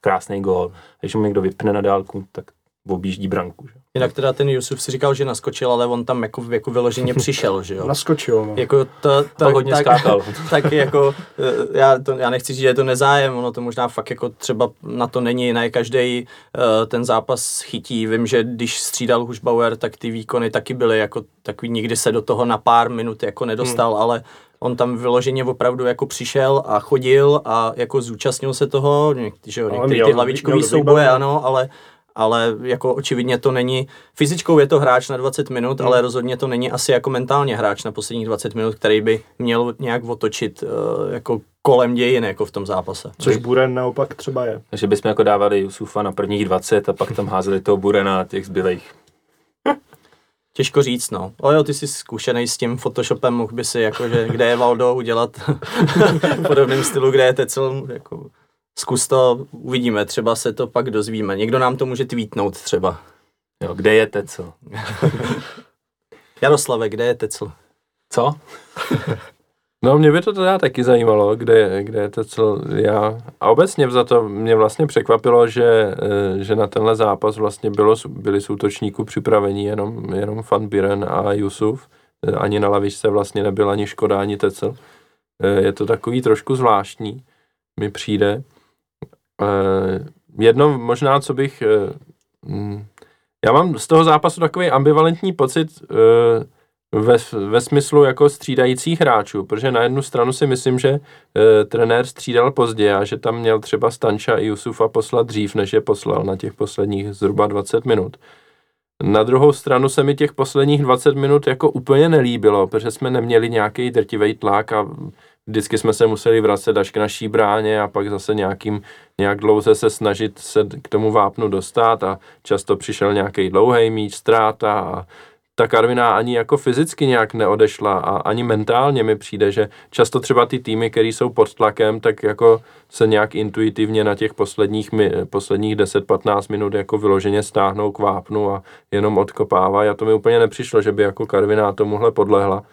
S4: krásný gól. Když mu někdo vypne na dálku, tak objíždí branku. Že? jo.
S2: Jinak teda ten Jusuf si říkal, že naskočil, ale on tam jako, jako vyloženě přišel, že jo.
S3: Naskočil, no.
S2: Jako to, to,
S4: Tak hodně skákal.
S2: tak jako, eh, já, to, já nechci říct, že je to nezájem, ono to možná fakt jako třeba na to není, ne každý uh, ten zápas chytí. Vím, že když střídal Hušbauer, tak ty výkony taky byly jako takový, nikdy se do toho na pár minut jako nedostal, hmm. ale on tam vyloženě opravdu jako přišel a chodil a jako zúčastnil se toho, že jo,
S3: měl-
S2: ty hlavičkový souboje, ano, ale ale jako očividně to není, fyzičkou je to hráč na 20 minut,
S3: Hmm.
S2: ale rozhodně to není asi jako mentálně hráč na posledních 20 minut, který by měl nějak otočit uh, jako kolem dějin jako v tom zápase.
S3: Což Buren naopak třeba je.
S4: Takže bychom jako dávali Jusufa na prvních 20 a pak tam házeli toho Burena a těch zbylejch.
S2: Těžko říct, no. O jo, ty jsi zkušený s tím Photoshopem, mohl by si jakože, kde je Valdo, udělat v podobném stylu, kde je Tecel, jako zkus to, uvidíme, třeba se to pak dozvíme. Někdo nám to může tweetnout třeba.
S4: Jo, kde je Tecel?
S2: Jaroslave, kde je Tecel?
S4: Co?
S1: No mě by to teda taky zajímalo, kde, je- kde je to cel, já. A obecně za to mě vlastně překvapilo, že, eh, že na tenhle zápas vlastně bylo, byli z útočníků připraveni jenom, jenom Van Biren a Jusuf. Eh, Ani na lavičce vlastně nebyl ani Škoda, ani Tecel. Eh, Je to takový trošku zvláštní, mi přijde. Eh, Jedno možná, co bych... eh, mm, Já mám z toho zápasu takový ambivalentní pocit, eh, ve, ve smyslu jako střídajících hráčů, protože na jednu stranu si myslím, že trenér střídal pozdě a že tam měl třeba Stanča i Jusufa poslat dřív, než je poslal na těch posledních zhruba 20 minut. Na druhou stranu se mi těch posledních 20 minut jako úplně nelíbilo, protože jsme neměli nějaký drtivý tlak a vždycky jsme se museli vracet až k naší bráně a pak zase nějakým, nějak dlouze se snažit se k tomu vápnu dostat a často přišel nějaký dlouhý míč, ztráta a ta Karviná ani jako fyzicky nějak neodešla a ani mentálně mi přijde, že často třeba ty týmy, které jsou pod tlakem, tak jako se nějak intuitivně na těch posledních, posledních 10-15 minut jako vyloženě stáhnou k vápnu a jenom odkopávají a to mi úplně nepřišlo, že by jako Karviná tomuhle podlehla.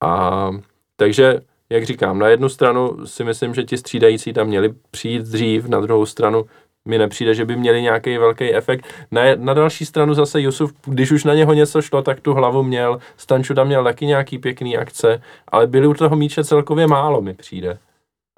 S1: A takže, jak říkám, na jednu stranu si myslím, že ti střídající tam měli přijít dřív, na druhou stranu mi nepřijde, že by měli nějaký velký efekt. Na, na další stranu zase Jusuf, když už na něho něco šlo, tak tu hlavu měl. Stanču tam měl taky nějaký pěkný akce, ale byly u toho míče celkově málo, mi přijde.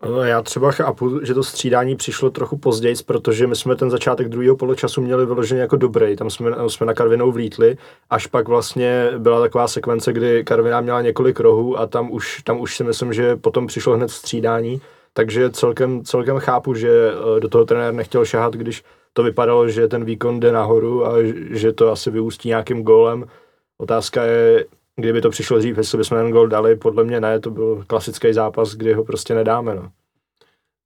S3: No, Já třeba chápu, že to střídání přišlo trochu později, protože my jsme ten začátek druhého poločasu měli vyloženě jako dobrý. Tam jsme, jsme na Karvinou vlítli, až pak vlastně byla taková sekvence, kdy Karviná měla několik rohů a tam už, tam už si myslím, že potom přišlo hned střídání. Takže celkem, celkem chápu, že eh, do toho trenér nechtěl šahat, když to vypadalo, že ten výkon jde nahoru a že to asi vyústí nějakým gólem. Otázka je, kdyby to přišlo dřív, jestli bychom ten gól dali, podle mě ne, to byl klasický zápas, kdy ho prostě nedáme. No.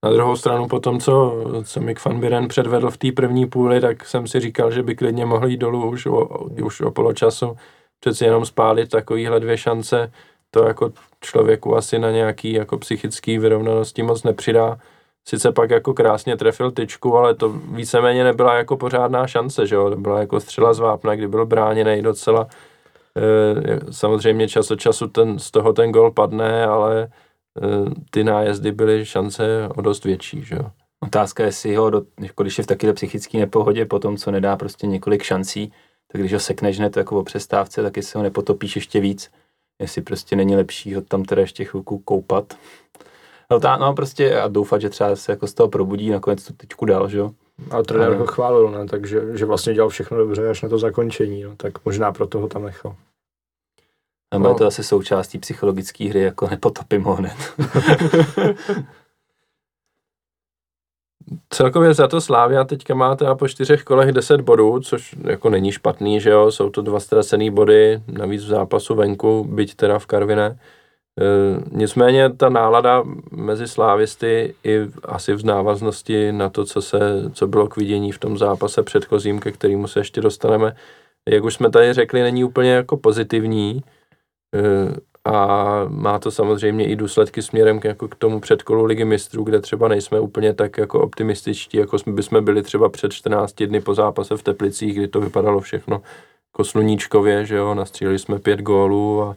S1: Na druhou stranu po tom, co, co Mick van Biren předvedl v té první půli, tak jsem si říkal, že by klidně mohl jít dolů už o, už o poločasu. Přeci jenom spálit takovýhle dvě šance, to jako člověku asi na nějaký jako psychický vyrovnanosti moc nepřidá. Sice pak jako krásně trefil tyčku, ale to víceméně nebyla jako pořádná šance, že jo? To byla jako střela z vápna, kdy byl bráněný docela. E, samozřejmě čas od času ten, z toho ten gol padne, ale e, ty nájezdy byly šance o dost větší, že jo?
S4: Otázka je, jestli ho, do, jako když je v takové psychické nepohodě, po tom, co nedá prostě několik šancí, tak když ho sekneš hned jako o přestávce, tak jestli ho nepotopíš ještě víc, jestli prostě není lepší ho tam teda ještě chvilku koupat. No, tá, no prostě a doufat, že třeba se jako z toho probudí, nakonec tu tyčku dal, že jo.
S3: A trenér ho chválil, ne? takže že vlastně dělal všechno dobře až na to zakončení, no. tak možná proto ho tam nechal.
S4: A bude to asi součástí psychologické hry, jako nepotopím ho hned.
S1: Celkově za to Slávia teďka má teda po čtyřech kolech 10 bodů, což jako není špatný, že jo, jsou to dva ztracený body, navíc v zápasu venku, byť teda v Karviné. E, nicméně ta nálada mezi slávisty i asi v návaznosti na to, co, se, co bylo k vidění v tom zápase předchozím, ke kterému se ještě dostaneme, jak už jsme tady řekli, není úplně jako pozitivní. E, a má to samozřejmě i důsledky směrem k, jako k tomu předkolu ligy mistrů, kde třeba nejsme úplně tak jako optimističtí, jako jsme, bychom byli třeba před 14 dny po zápase v Teplicích, kdy to vypadalo všechno jako sluníčkově, že jo, nastříleli jsme pět gólů a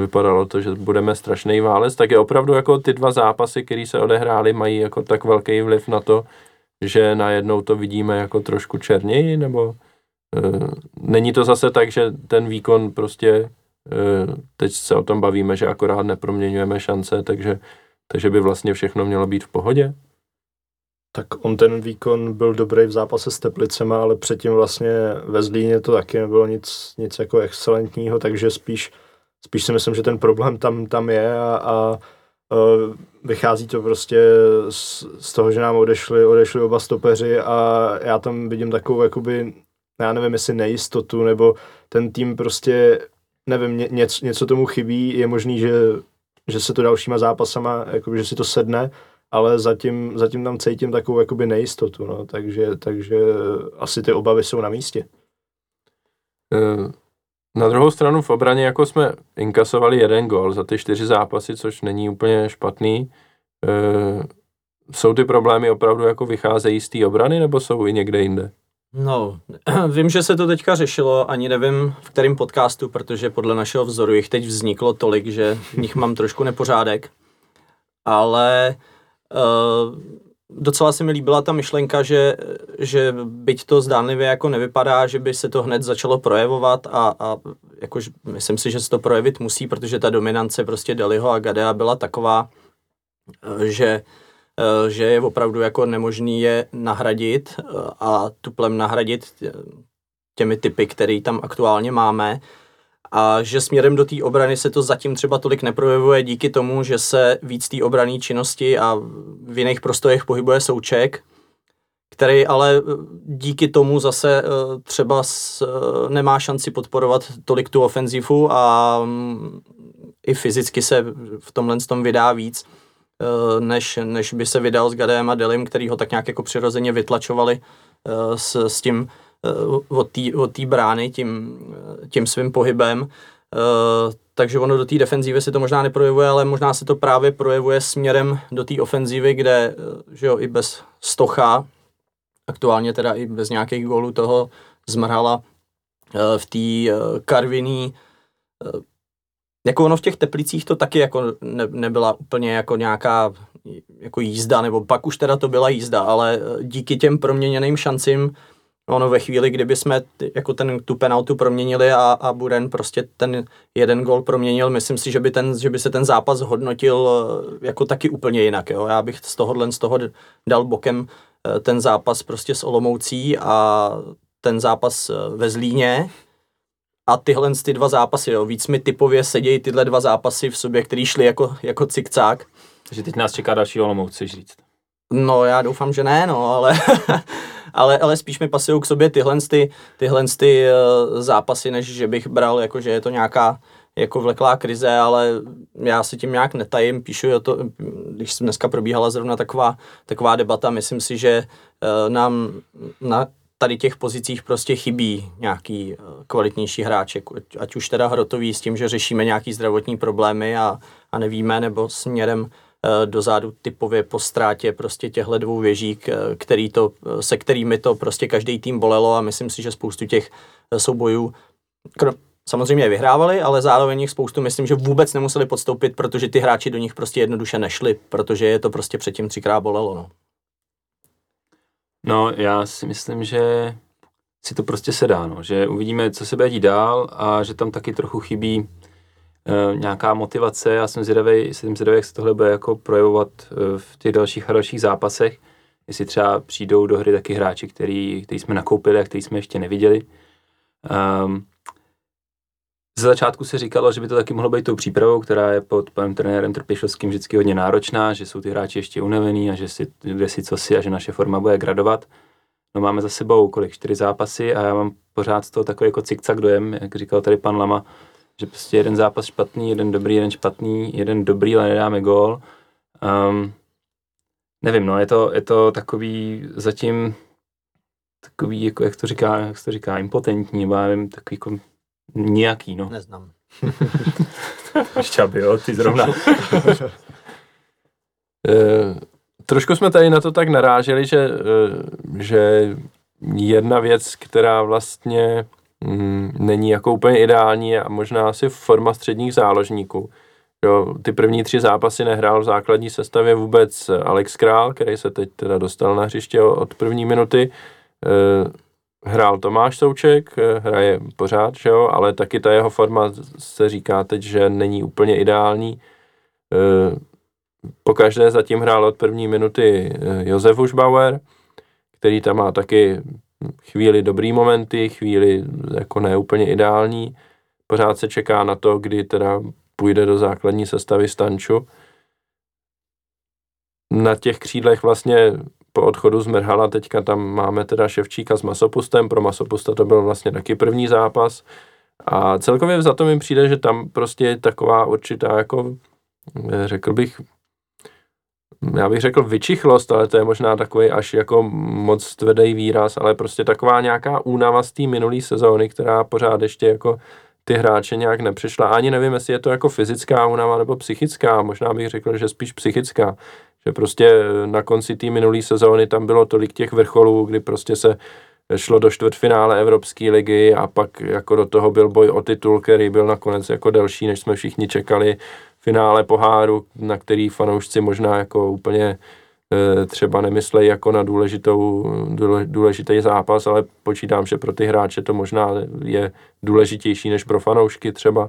S1: vypadalo to, že budeme strašný válec, tak je opravdu jako ty dva zápasy, které se odehrály, mají jako tak velký vliv na to, že najednou to vidíme jako trošku černěji, nebo není to zase tak, že ten výkon prostě, teď se o tom bavíme, že akorát neproměňujeme šance, takže, takže by vlastně všechno mělo být v pohodě?
S3: Tak on ten výkon byl dobrý v zápase s Teplicema, ale předtím vlastně ve Zlíně to taky nebylo nic, nic jako excelentního, takže spíš, spíš si myslím, že ten problém tam, tam je a, a vychází to prostě z, z toho, že nám odešli, odešli oba stopeři a já tam vidím takovou jakoby, já nevím, jestli nejistotu, nebo ten tým prostě, nevím, ně, něco, něco tomu chybí, je možný, že, že se to dalšíma zápasama, jakoby, že si to sedne, ale zatím, zatím tam cítím takovou jakoby nejistotu, no, takže, takže asi ty obavy jsou na místě.
S1: Eh, na druhou stranu v obraně jako jsme inkasovali jeden gol za ty čtyři zápasy, což není úplně špatný. E, jsou ty problémy opravdu jako vycházejí z té obrany nebo jsou i někde jinde?
S2: No, vím, že se to teďka řešilo, ani nevím v kterém podcastu, protože podle našeho vzoru jich teď vzniklo tolik, že v nich mám trošku nepořádek. Ale uh, docela se mi líbila ta myšlenka, že, že byť to zdánlivě jako nevypadá, že by se to hned začalo projevovat a, a jakož myslím si, že se to projevit musí, protože ta dominance prostě Deliho a Gadea byla taková, že, že je opravdu jako nemožný je nahradit a tuplem nahradit těmi typy, které tam aktuálně máme. A že směrem do té obrany se to zatím třeba tolik neprojevuje díky tomu, že se víc té obrané činnosti a v jiných prostorech pohybuje souček, který ale eh, díky tomu zase eh, třeba eh, nemá šanci podporovat tolik tu ofenzivu a mm, i fyzicky se v tomhle tom vydá víc, než, než by se vydal s Gadem a Delim, který ho tak nějak jako přirozeně vytlačovali s, s tím Eh, od té brány tím, eh, tím svým pohybem. Takže ono do té defenzívy se to možná neprojevuje, ale možná se to právě projevuje směrem do té ofenzívy, kde že jo, i bez Stocha, aktuálně teda i bez nějakých gólů toho zmrhala v té Karviní. Jako ono v těch Teplicích to taky jako ne, nebyla úplně jako nějaká jako jízda, nebo pak už teda to byla jízda, ale díky těm proměněným šancím ono ve chvíli, kdyby jsme jako ten, tu penaltu proměnili a, a Buren prostě ten jeden gol proměnil, myslím si, že by, ten, že by se ten zápas hodnotil eh, jako taky úplně jinak. Jo. Já bych z tohohle z toho dal bokem eh, ten zápas prostě s Olomoucí a ten zápas eh, ve Zlíně a tyhle ty dva zápasy, jo. víc mi typově sedějí tyhle dva zápasy v sobě, který šli jako, jako cikcák.
S4: Takže teď nás čeká další Olomouc, chceš říct?
S2: No, já doufám, že ne, no, ale ale, ale spíš mi pasují k sobě tyhle, ty, tyhle ty, uh, zápasy, než že bych bral, jako že je to nějaká jako vleklá krize, ale já si tím nějak netajím, píšu o to, když dneska probíhala zrovna taková, taková debata, myslím si, že uh, nám na tady těch pozicích prostě chybí nějaký uh, kvalitnější hráč, ať už teda hrotový s tím, že řešíme nějaký zdravotní problémy a, a nevíme, nebo směrem Eh, dozadu typově po ztrátě prostě těchto dvou věží, který to, se kterými to prostě každý tým bolelo a myslím si, že spoustu těch eh, soubojů samozřejmě vyhrávali, ale zároveň jich spoustu myslím, že vůbec nemuseli podstoupit, protože ty hráči do nich prostě jednoduše nešli, protože je to prostě předtím třikrát bolelo. No.
S4: No já si myslím, že si to prostě sedá, no. že uvidíme, co se bude dít dál a že tam taky trochu chybí Eh, nějaká motivace. Já jsem zvědavý, jsem zvědavý, jak se tohle bude jako projevovat eh, v těch dalších a dalších zápasech. Jestli třeba přijdou do hry taky hráči, který, který jsme nakoupili a který jsme ještě neviděli. Um, ze začátku se říkalo, že by to taky mohlo být tou přípravou, která je pod panem trenérem Trpišovským vždycky hodně náročná, že jsou ty hráči ještě unavený a že si, kde si co si a že naše forma bude gradovat. No máme za sebou kolik, čtyři zápasy a já mám pořád z toho takový jako cikcak dojem, jak říkal tady pan Lama, že prostě jeden zápas špatný, jeden dobrý, jeden špatný, jeden dobrý, ale nedáme gól. Um, nevím, no, je to, je to takový zatím takový, jako, jak to říká, jak to říká, impotentní, nebo já nevím, takový jako nějaký, no.
S2: Neznám.
S4: Šťaby, jo, ty zrovna.
S1: e, trošku jsme tady na to tak naráželi, že, e, že jedna věc, která vlastně mm, není jako úplně ideální a možná asi forma středních záložníků. Jo, ty první tři zápasy nehrál v základní sestavě vůbec Alex Král, který se teď teda dostal na hřiště od první minuty. E, hrál Tomáš Souček, eh, hraje pořád, že jo, ale taky ta jeho forma se říká teď, že není úplně ideální. Eh, po každé zatím hrál od první minuty eh, Josef Užbauer, který tam má taky chvíli dobrý momenty, chvíli jako ne úplně ideální. Pořád se čeká na to, kdy teda půjde do základní sestavy Stanču. Na těch křídlech vlastně po odchodu z Merhala teďka tam máme teda Ševčíka s Masopustem, pro Masopusta to byl vlastně taky první zápas. A celkově za to mi přijde, že tam prostě je taková určitá jako, řekl bych, já bych řekl vyčichlost, ale to je možná takový až jako moc tvrdý výraz, ale prostě taková nějaká únava z té minulé sezóny, která pořád ještě jako ty hráče nějak nepřišla. Ani nevím, jestli je to jako fyzická únava nebo psychická, možná bych řekl, že spíš psychická. Že prostě na konci té minulé sezóny tam bylo tolik těch vrcholů, kdy prostě se šlo do čtvrtfinále Evropské ligy a pak jako do toho byl boj o titul, který byl nakonec jako delší, než jsme všichni čekali. Finále poháru, na který fanoušci možná jako úplně třeba nemyslejí jako na důležitou, důležitý zápas, ale počítám, že pro ty hráče to možná je důležitější než pro fanoušky třeba.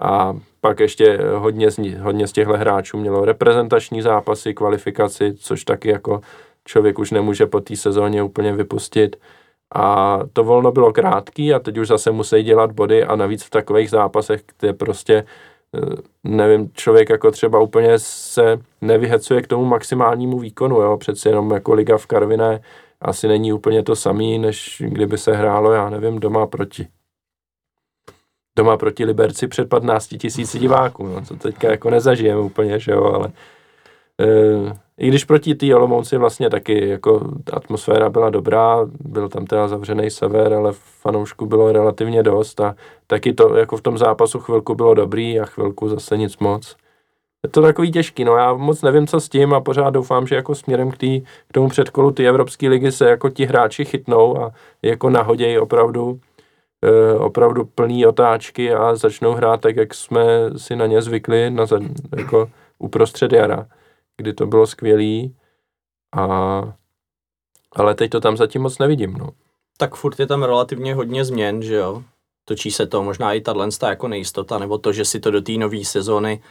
S1: A pak ještě hodně z, hodně z těchto hráčů mělo reprezentační zápasy, kvalifikaci, což taky jako člověk už nemůže po té sezóně úplně vypustit. A to volno bylo krátký a teď už zase musí dělat body a navíc v takových zápasech, kde prostě eh, nevím, člověk jako třeba úplně se nevyhecuje k tomu maximálnímu výkonu, jo, přece jenom jako liga v Karviné asi není úplně to samý, než kdyby se hrálo, já nevím, doma proti. Doma proti Liberci před 15 tisíci diváků, no, co teďka jako nezažijeme úplně, že jo, ale e, i když proti té Olomouci vlastně taky jako atmosféra byla dobrá, byl tam teda zavřený sever, ale fanoušku bylo relativně dost a taky to jako v tom zápasu chvilku bylo dobrý a chvilku zase nic moc. Je to takový těžký, no já moc nevím, co s tím a pořád doufám, že jako směrem k, tý, k tomu předkolu ty Evropské ligy se jako ti hráči chytnou a jako nahodějí opravdu Eh, opravdu plný otáčky a začnou hrát tak, jak jsme si na ně zvykli na jako uprostřed jara, kdy to bylo skvělý. A, ale teď to tam zatím moc nevidím. No.
S2: Tak furt je tam relativně hodně změn, že jo? Točí se to možná i tato jako nejistota, nebo to, že si to do té nové sezóny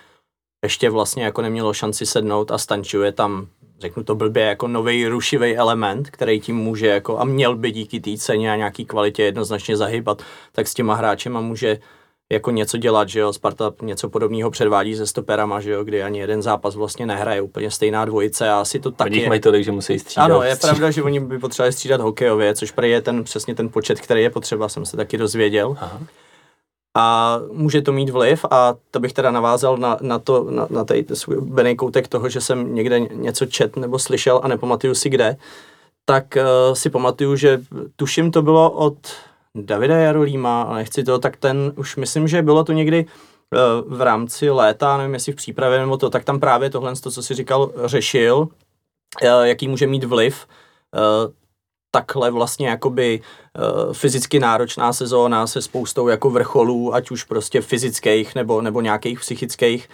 S2: ještě vlastně jako nemělo šanci sednout a stančuje tam řeknu to blbě, jako nový rušivý element, který tím může jako a měl by díky té ceně a nějaký kvalitě jednoznačně zahybat, tak s těma hráčema může jako něco dělat, že jo, Sparta něco podobného předvádí se stoperama, že jo, kdy ani jeden zápas vlastně nehraje, úplně stejná dvojice a asi to taky...
S4: Oni mají tolik, že musí střídat.
S2: Ano, je pravda, že oni by potřebovali střídat hokejově, což prý je ten, přesně ten počet, který je potřeba, jsem se taky dozvěděl. Aha a může to mít vliv a to bych teda navázal na, na to, na, na tady svůj bený koutek toho, že jsem někde něco čet nebo slyšel a nepamatuju si kde, tak uh, si pamatuju, že tuším to bylo od Davida Jarolíma, ale nechci to, tak ten už myslím, že bylo to někdy uh, v rámci léta, nevím jestli v přípravě nebo to, tak tam právě tohle, to, co si říkal, řešil, uh, jaký může mít vliv takhle vlastně jakoby fyzicky náročná sezóna se spoustou jako vrcholů, ať už prostě fyzických nebo, nebo nějakých psychických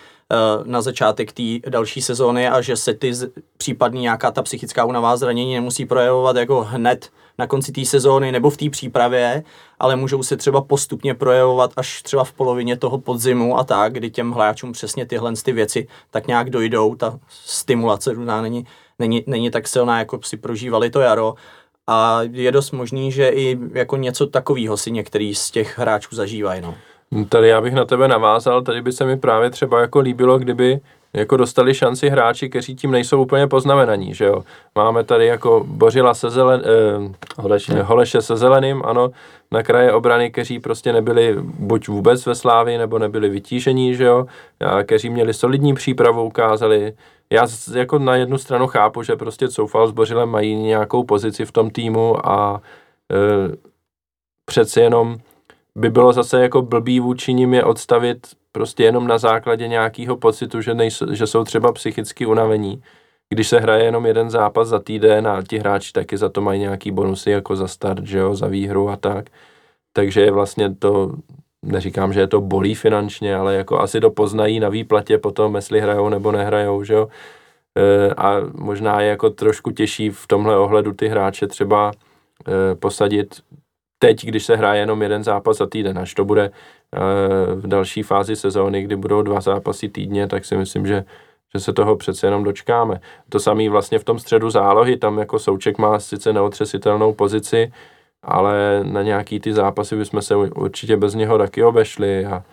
S2: na začátek té další sezóny a že se ty případně nějaká ta psychická únava zranění nemusí projevovat jako hned na konci té sezóny nebo v té přípravě, ale můžou se třeba postupně projevovat až třeba v polovině toho podzimu a tak, kdy těm hráčům přesně tyhle ty věci tak nějak dojdou, ta stimulace není, není, není tak silná, jako si prožívali to jaro a je dost možný, že i jako něco takového si některý z těch hráčů zažívají. No.
S1: Tady já bych na tebe navázal, tady by se mi právě třeba jako líbilo, kdyby jako dostali šanci hráči, kteří tím nejsou úplně poznamenaní, že jo. Máme tady jako Bořila se zelen, eh, Holeše. Holeše se zeleným, ano, na kraje obrany, kteří prostě nebyli buď vůbec ve Slávi, nebo nebyli vytížení, že jo, a kteří měli solidní přípravu, ukázali, já jako na jednu stranu chápu, že prostě Coufal s Bořilem mají nějakou pozici v tom týmu a e, přeci jenom by bylo zase jako blbý vůči nim je odstavit prostě jenom na základě nějakého pocitu, že, nejsou, že jsou třeba psychicky unavení. Když se hraje jenom jeden zápas za týden a ti hráči taky za to mají nějaký bonusy jako za start, že jo, za výhru a tak. Takže je vlastně to neříkám, že je to bolí finančně, ale jako asi to poznají na výplatě potom, jestli hrajou nebo nehrajou, že jo. E, a možná je jako trošku těžší v tomhle ohledu ty hráče třeba e, posadit teď, když se hraje jenom jeden zápas za týden, až to bude e, v další fázi sezóny, kdy budou dva zápasy týdně, tak si myslím, že že se toho přece jenom dočkáme. To samý vlastně v tom středu zálohy, tam jako Souček má sice neotřesitelnou pozici, ale na nějaký ty zápasy bychom se určitě bez něho taky obešli a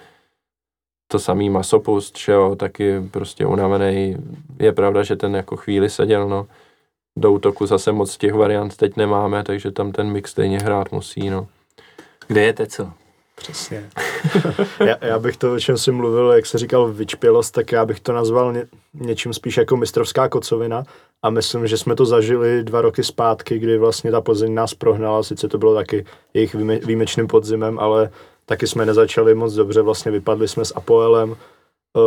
S1: to samý Masopust, že jo, taky prostě unavený. Je pravda, že ten jako chvíli seděl, no. Do útoku zase moc těch variant teď nemáme, takže tam ten mix stejně hrát musí, no.
S4: Kde je Tecel?
S3: Přesně. já, já bych to, o čem jsi mluvil, jak se říkal vyčpělost, tak já bych to nazval ně, něčím spíš jako mistrovská kocovina a myslím, že jsme to zažili dva roky zpátky, kdy vlastně ta Plzeň nás prohnala, sice to bylo taky jejich výjime, výjimečným podzimem, ale taky jsme nezačali moc dobře, vlastně vypadli jsme s Apoelem, uh,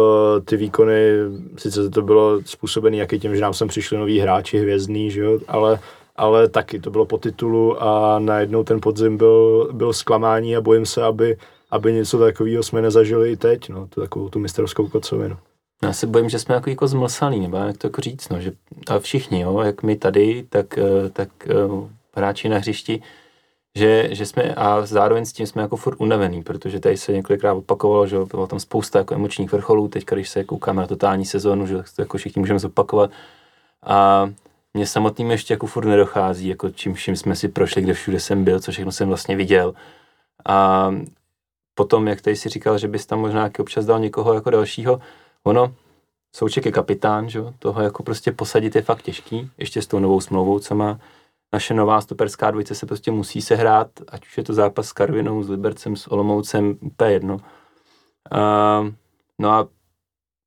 S3: ty výkony, sice to bylo způsobené jaký tím, že nám sem přišli noví hráči, hvězdní, že jo, ale ale taky to bylo po titulu a najednou ten podzim byl, byl zklamání a bojím se, aby, aby něco takového jsme nezažili i teď, no, tu takovou tu mistrovskou kocovinu.
S4: Já se bojím, že jsme jako, jako zmlsaný, nebo jak to jako říct, no, že a všichni, jo, jak my tady, tak, eh, tak uh, hráči na hřišti, že, že jsme, a zároveň s tím jsme jako furt unavený, protože tady se několikrát opakovalo, že bylo tam spousta jako emočních vrcholů, teď když se koukáme na totální sezónu, že to jako všichni můžeme zopakovat. A mě samotným ještě jako furt nedochází, jako čím vším jsme si prošli, kde všude jsem byl, co všechno jsem vlastně viděl. A potom, jak tady si říkal, že bys tam možná občas dal někoho jako dalšího, ono, Souček je kapitán, že? toho jako prostě posadit je fakt těžký, ještě s tou novou smlouvou, co má naše nová stoperská dvojice se prostě musí sehrát, ať už je to zápas s Karvinou, s Libercem, s Olomoucem, úplně jedno. Uh, no a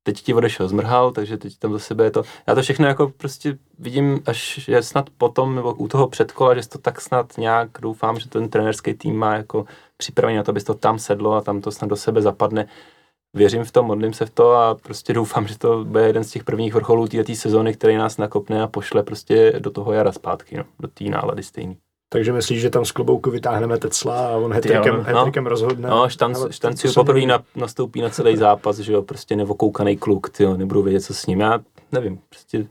S4: teď ti odešel zmrhal, takže teď tam za sebe je to. Já to všechno jako prostě vidím, až je snad potom, nebo u toho předkola, že to tak snad nějak doufám, že ten trenerský tým má jako připravený na to, aby to tam sedlo a tam to snad do sebe zapadne. Věřím v to, modlím se v to a prostě doufám, že to bude jeden z těch prvních vrcholů této sezóny, který nás nakopne a pošle prostě do toho jara zpátky, no, do té nálady stejný.
S3: Takže myslíš, že tam z klobouku vytáhneme Tecla a on hetrikem, no, rozhodne?
S4: No, štanc, štanci poprvé na, nastoupí na celý zápas, že jo, prostě nevokoukaný kluk, ty nebudou vědět, co s ním. Já nevím, prostě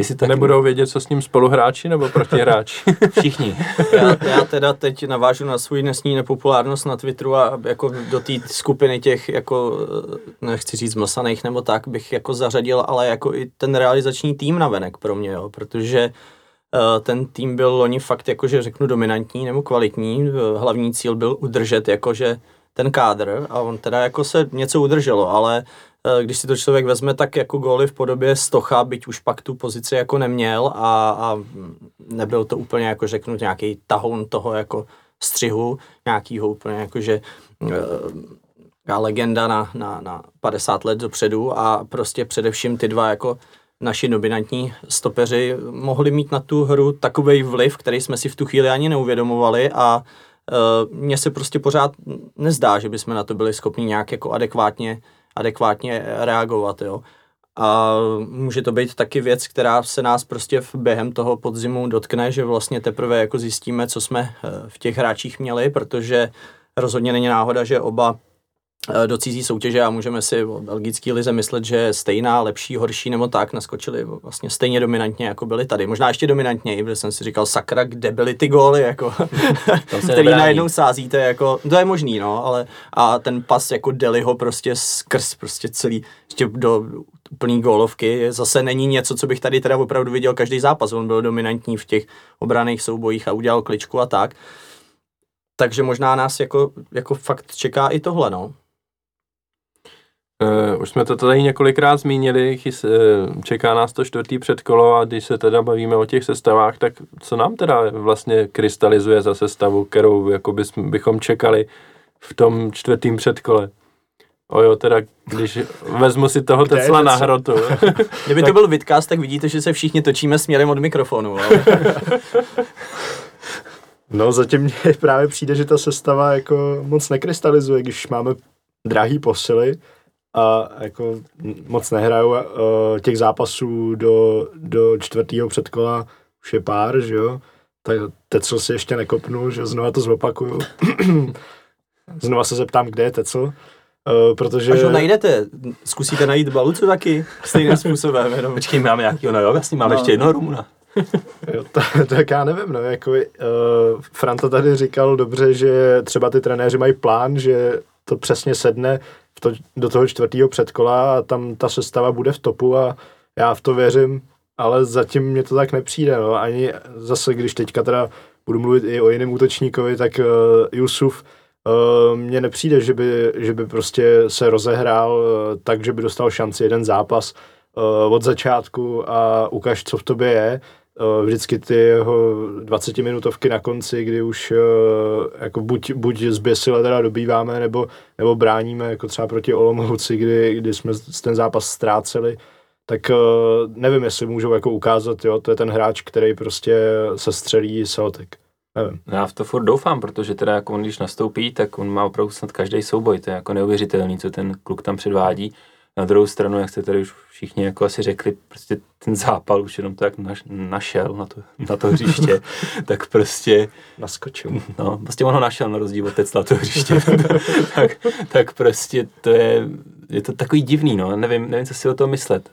S1: Jestli tak nebudou vědět, co s ním spoluhráči nebo protihráči?
S4: Všichni.
S2: já, já teda teď navážu na svůj dnesní nepopulárnost na Twitteru a jako do té skupiny těch, jako nechci říct mlsaných nebo tak, bych jako zařadil, ale jako i ten realizační tým navenek pro mě, jo, protože Eh, ten tým byl loni fakt jakože řeknu dominantní nebo kvalitní. Eh, hlavní cíl byl udržet jakože ten kádr a on teda jako se něco udrželo, ale eh, když si to člověk vezme, tak jako góly v podobě Stocha, byť už pak tu pozici jako neměl a, a nebyl to úplně jako řeknu nějaký tahoun toho jako střihu, nějakýho úplně jakože uh, legenda na, na, na 50 let dopředu a prostě především ty dva jako naši dominantní stopeři mohli mít na tu hru takový vliv, který jsme si v tu chvíli ani neuvědomovali a mně se prostě pořád nezdá, že bychom na to byli schopni nějak jako adekvátně, adekvátně reagovat, jo. A může to být taky věc, která se nás prostě v během toho podzimu dotkne, že vlastně teprve jako zjistíme, co jsme eh, v těch hráčích měli, protože rozhodně není náhoda, že oba Eh, do cizí soutěže a můžeme si o belgický lize myslet, že stejná, lepší, horší nebo tak, naskočili vlastně stejně dominantně, jako byli tady. Možná ještě dominantněji, protože jsem si říkal, sakra, kde byly ty góly, jako, který najednou sázíte, jako, to je možný, no, ale a ten pas jako Deliho prostě skrz prostě celý, ještě do úplný gólovky, zase není něco, co bych tady teda opravdu viděl každý zápas, on byl dominantní v těch obraných soubojích a udělal kličku a tak. Takže možná nás jako, jako fakt čeká i tohle, no.
S1: Uh, už jsme to tady několikrát zmínili, chys, uh, čeká nás to čtvrtý předkolo a když se teda bavíme o těch sestavách, tak co nám teda vlastně krystalizuje za sestavu, kterou jako bys, bychom čekali v tom čtvrtým předkole? Ojo, teda když vezmu si toho Tesla na hrotu.
S2: Kdyby to byl vidcast, tak vidíte, že se všichni točíme směrem od mikrofonu. Ale...
S3: no zatím mně právě přijde, že ta sestava jako moc nekrystalizuje, když máme drahý posily, a jako moc nehrajou uh, těch zápasů do, do čtvrtého předkola už je pár, že jo, tak Tecel si ještě nekopnul, že znova to zopakuju. znova se zeptám, kde je Tecel, uh, protože...
S2: Až ho najdete, zkusíte najít Balucu taky stejným způsobem.
S4: Jenom. Počkej, máme nějakýho, no jo, vlastně máme no. ještě jednoho Rumuna.
S3: Jo, to, tak já nevím, no, jako uh, Franta tady říkal dobře, že třeba ty trenéři mají plán, že to přesně sedne to, do toho čtvrtého předkola a tam ta sestava bude v topu a já v to věřím, ale zatím mě to tak nepřijde, no, ani zase, když teďka teda budu mluvit i o jiném útočníkovi, tak uh, Jusuf uh, mně nepřijde, že by, že by prostě se rozehrál uh, tak, že by dostal šanci jeden zápas uh, od začátku a ukaž, co v tobě je. Uh, vždycky ty jeho 20 minutovky na konci, kdy už uh, jako buď, buď zběsile teda dobýváme, nebo, nebo bráníme, jako třeba proti Olomouci, kdy, kdy jsme ten zápas ztráceli, tak uh, nevím, jestli můžou jako ukázat, jo, to je ten hráč, který prostě se střelí Celtic. Nevím.
S4: Já v to furt doufám, protože teda jako on, když nastoupí, tak on má opravdu snad každý souboj. To je jako neuvěřitelný, co ten kluk tam předvádí. Na druhou stranu, jak jste tady už všichni jako asi řekli, prostě ten zápal už jenom to, jak naš, našel na to, na to hřiště, tak prostě...
S3: Naskočil.
S4: No, prostě on ho našel na rozdíl od Tecla to hřiště. tak, tak prostě to je, je to takový divný, no, nevím, nevím, co si o tom myslet.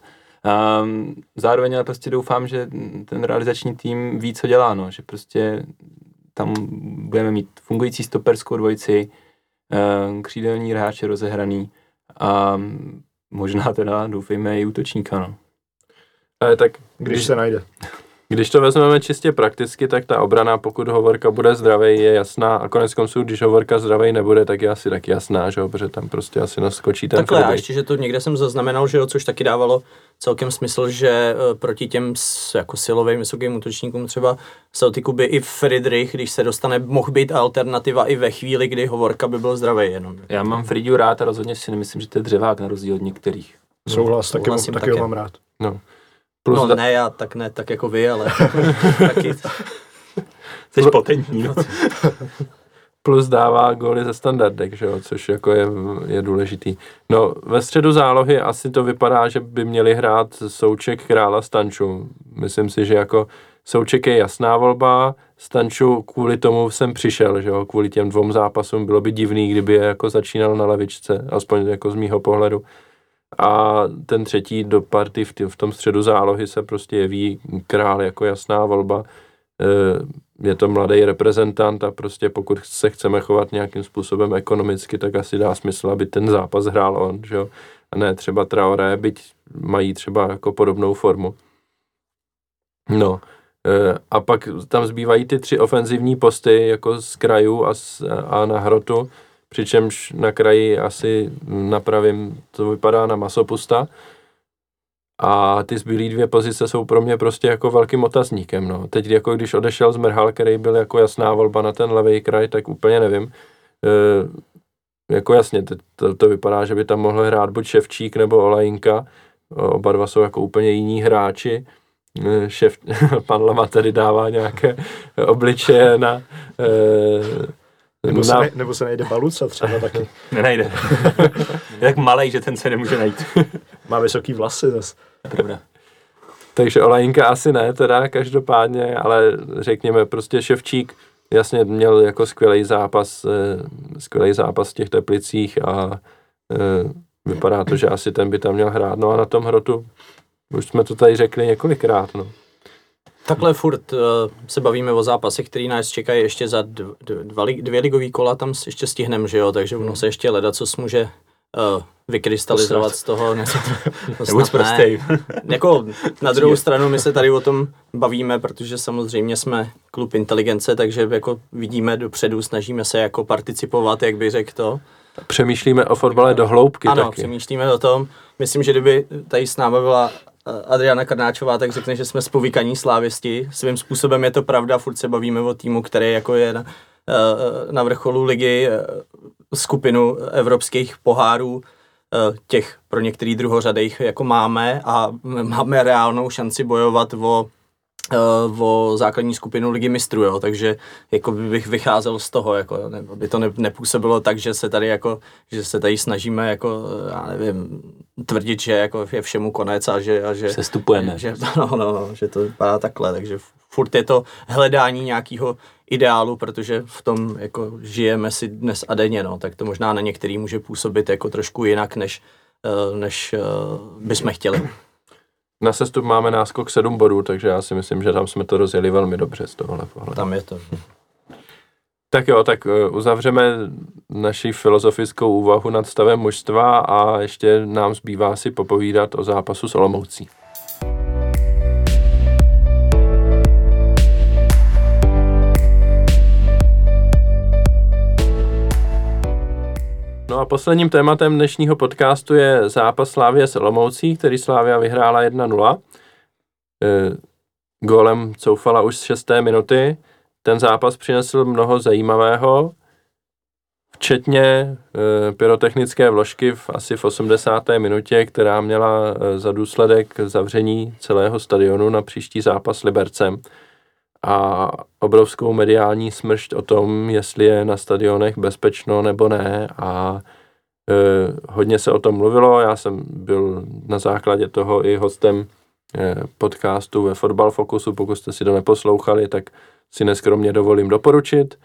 S4: Um, zároveň ale prostě doufám, že ten realizační tým ví, co dělá, no, že prostě tam budeme mít fungující stoperskou dvojici, křídelní hráče rozehraný a možná teda doufejme i útočníka, no.
S1: Ale tak
S3: Když, když se najde.
S1: Když to vezmeme čistě prakticky, tak ta obrana, pokud Hovorka bude zdravý, je jasná. A konec konců, když Hovorka zdravý nebude, tak je asi tak jasná, že jo? protože tam prostě asi naskočí ten
S2: Takhle, a ještě, že to někde jsem zaznamenal, že jo, což taky dávalo celkem smysl, že eh, proti těm jako silovým vysokým útočníkům třeba Celticu by i Friedrich, když se dostane, mohl být alternativa i ve chvíli, kdy Hovorka by byl zdravý jenom.
S4: Já mám Fridiu rád a rozhodně si nemyslím, že to je dřevák na rozdíl od některých.
S3: Souhlas, taky,
S2: Souhlasím
S3: taky ho
S2: také.
S3: mám rád.
S1: No. Plus
S2: No
S1: da-
S2: ne, já tak ne, tak jako vy, ale taky.
S4: Jsi potentní, no.
S1: plus dává góly ze standardek, že jo, což jako je, je důležitý. No, ve středu zálohy asi to vypadá, že by měli hrát Souček, Krála, Stanču. Myslím si, že jako Souček je jasná volba, Stanču kvůli tomu jsem přišel, že jo, kvůli těm dvou zápasům bylo by divný, kdyby je jako začínal na levičce, aspoň jako z mýho pohledu. A ten třetí do party v, v tom středu zálohy se prostě jeví král jako jasná volba. Eh, Je to mladý reprezentant a prostě pokud se chceme chovat nějakým způsobem ekonomicky, tak asi dá smysl, aby ten zápas hrál on, že jo? A ne třeba Traoré, byť mají třeba jako podobnou formu. No, eh, a pak tam zbývají ty tři ofenzivní posty, jako z krajů a, a na hrotu, přičemž na kraji asi na pravým to vypadá na masopusta. A ty zbylé dvě pozice jsou pro mě prostě jako velkým otazníkem. No. Teď jako když odešel z Merhal, který byl jako jasná volba na ten levý kraj, tak úplně nevím. E, jako jasně, to, to, vypadá, že by tam mohl hrát buď Ševčík nebo Olajinka. Oba dva jsou jako úplně jiní hráči. E, Šef, pan Lama tady dává nějaké obličeje na, e,
S3: Nebo se, ne, nebo se najde Baluca třeba taky.
S4: Nenajde. je tak malej, že ten se nemůže najít.
S3: Má vysoký vlasy zase.
S4: Pravda.
S1: Takže Olajinka asi ne, teda každopádně, ale řekněme prostě Ševčík jasně měl jako skvělý zápas, eh, skvělý zápas v těch teplicích a eh, vypadá to, že asi ten by tam měl hrát. No a na tom hrotu, už jsme to tady řekli několikrát, no.
S2: Takhle furt uh, se bavíme o zápasech, který nás čekají ještě za dv, dv, dva, dvě ligový kola, tam ještě stihneme, že jo, takže ono se ještě leda, co může uh, vykrystalizovat z toho. Ne, to,
S4: Nebuď prostej.
S2: Jako na druhou stranu my se tady o tom bavíme, protože samozřejmě jsme klub inteligence, takže jako vidíme dopředu, snažíme se jako participovat, jak by řekl to.
S1: Přemýšlíme o fotbale do hloubky
S2: Ano,
S1: taky.
S2: přemýšlíme o tom. Myslím, že kdyby tady s námi byla Adriana Karnáčová, tak řekne, že jsme spovykaní slávisti. Svým způsobem je to pravda, furt se bavíme o týmu, který jako je na, eh, na vrcholu ligy eh, skupinu evropských pohárů eh, těch pro některý druhořadejch jako máme a máme reálnou šanci bojovat o eh, o základní skupinu ligy mistrů, jo, takže jako by bych vycházel z toho, jako, ne, aby to ne, nepůsobilo tak, že se tady jako, že se tady snažíme jako, já nevím, tvrdit, že jako je všemu konec a že, a že,
S4: Sestupujeme.
S2: že, no, no, no, že to vypadá takhle, takže furt je to hledání nějakého ideálu, protože v tom jako žijeme si dnes a denně, no, tak to možná na některý může působit jako trošku jinak, než, eh, než eh, bychom chtěli.
S1: Na sestup máme náskok 7 bodů, takže já si myslím, že tam jsme to rozjeli velmi dobře z tohohle pohledu.
S2: Tam je to.
S1: Tak jo, tak eh, uzavřeme naši filozofickou úvahu nad stavem mužstva a ještě nám zbývá si popovídat o zápasu s Olomoucí. A posledním tématem dnešního podcastu je zápas Slávě s Olomoucí, který Slávia vyhrála 1-0. E, Gólem coufala už z šesté minuty. Ten zápas přinesl mnoho zajímavého, včetně e, pyrotechnické vložky v asi v 80. minutě, která měla e, za důsledek zavření celého stadionu na příští zápas s Libercem a obrovskou mediální smršť o tom, jestli je na stadionech bezpečno nebo ne a e, hodně se o tom mluvilo, já jsem byl na základě toho i hostem e, podcastu ve Fotbal Focusu, pokud jste si to neposlouchali, tak si neskromně dovolím doporučit.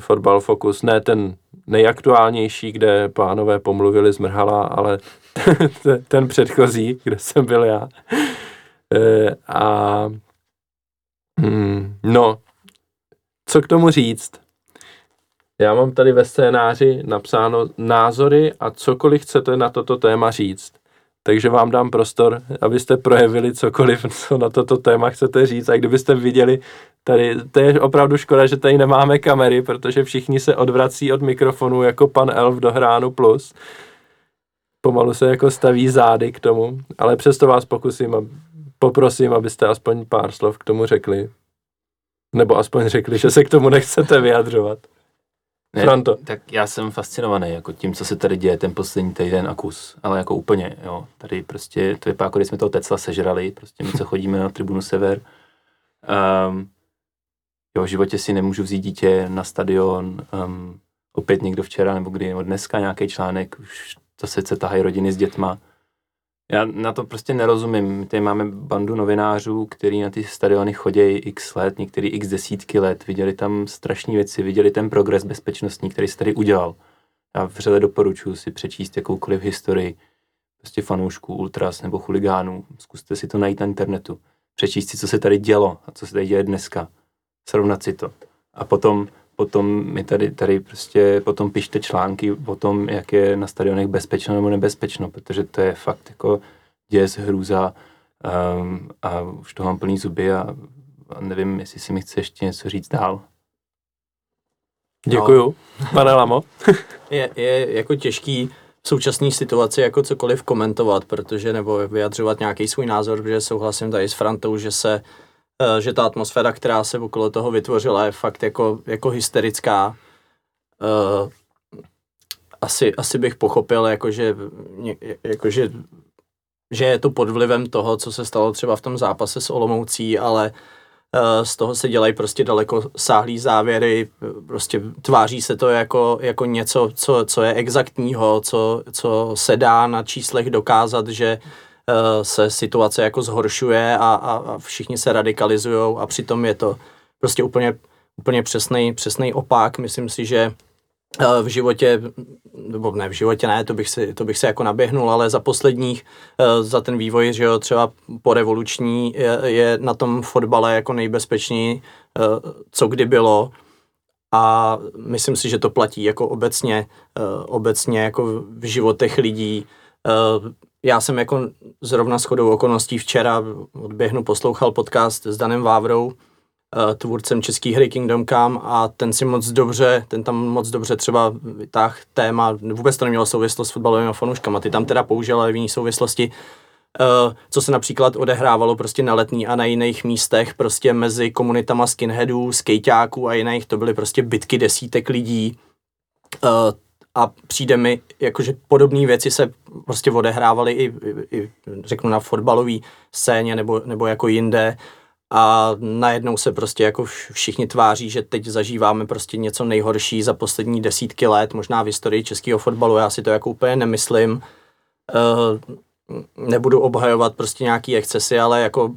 S1: Fotbal Focus, ne ten nejaktuálnější, kde pánové pomluvili z Mrhala, ale ten předchozí, kde jsem byl já. E, a Hmm, no, co k tomu říct? Já mám tady ve scénáři napsáno názory a cokoliv chcete na toto téma říct. Takže vám dám prostor, abyste projevili cokoliv, co na toto téma chcete říct. A kdybyste viděli, tady, to je opravdu škoda, že tady nemáme kamery, protože všichni se odvrací od mikrofonu jako pan Elf do Hránu Plus. Pomalu se jako staví zády k tomu, ale přesto vás pokusím, poprosím, abyste aspoň pár slov k tomu řekli. Nebo aspoň řekli, že se k tomu nechcete vyjadřovat.
S4: Ne,
S1: Franto.
S4: Tak já jsem fascinovaný jako tím, co se tady děje ten poslední týden a kus, ale jako úplně, jo. Tady prostě, to vypadá, jako když jsme toho Tecla sežrali, prostě my, co chodíme na tribunu Sever. Um, jo, v životě si nemůžu vzít dítě na stadion, um, opět někdo včera nebo kdy, nebo dneska nějaký článek, už zase se tahají rodiny s dětma. Já na to prostě nerozumím. My tady máme bandu novinářů, který na ty stadiony chodí x let, některý x desítky let, viděli tam strašné věci, viděli ten progres bezpečnostní, který se tady udělal. Já vřele doporučuji si přečíst jakoukoliv historii prostě fanoušků, ultras nebo chuligánů. Zkuste si to najít na internetu. Přečíst si, co se tady dělo a co se tady děje dneska. Srovnat si to. A potom potom mi tady, tady prostě potom pište články o tom, jak je na stadionech bezpečno nebo nebezpečno, protože to je fakt jako děs, hrůza um, a už to mám plný zuby a, a nevím, jestli si mi chce ještě něco říct dál.
S1: Děkuju. Pane Lamo.
S2: Je, je jako těžký v současné situaci jako cokoliv komentovat, protože nebo vyjadřovat nějaký svůj názor, protože souhlasím tady s Frantou, že se Eh, že ta atmosféra, která se okolo toho vytvořila, je fakt jako, jako hysterická. Uh, asi, asi bych pochopil, jakože, jakože, že je to pod vlivem toho, co se stalo třeba v tom zápase s Olomoucí, ale uh, z toho se dělají prostě daleko sáhlý závěry, prostě tváří se to jako, jako něco, co, co je exaktního, co, co se dá na číslech dokázat, že uh, Eh, se situace jako zhoršuje a, a, a všichni se radikalizují a přitom je to prostě úplně, úplně přesný, přesný opak. Myslím si, že eh, v životě, nebo ne v životě ne, to bych, si, to bych se jako naběhnul, ale za posledních, eh, za ten vývoj, že jo, třeba po revoluční je, je na tom fotbale jako nejbezpečněji, co kdy bylo. A myslím si, že to platí jako obecně, obecně jako v životech lidí já jsem jako zrovna s chodou okolností včera odběhnu, poslouchal podcast s Danem Vávrou, eh, tvůrcem český hry Kingdom Come a ten si moc dobře, ten tam moc dobře třeba vytáhl téma, vůbec to nemělo souvislost s fotbalovými fanouškama, ty tam teda použil, ale v jiné souvislosti, uh, co se například odehrávalo prostě na letní a na jiných místech, prostě mezi komunitama skinheadů, skejťáků a jiných, to byly prostě bitky desítek lidí, uh, a přijde mi, jakože podobné věci se prostě odehrávaly i, i, i řeknu na fotbalové scéně nebo, nebo jako jinde a najednou se prostě jako všichni tváří, že teď zažíváme prostě něco nejhorší za poslední desítky let, možná v historii českého fotbalu, já si to jako úplně nemyslím. Uh, nebudu obhajovat prostě nějaký excesy, ale jako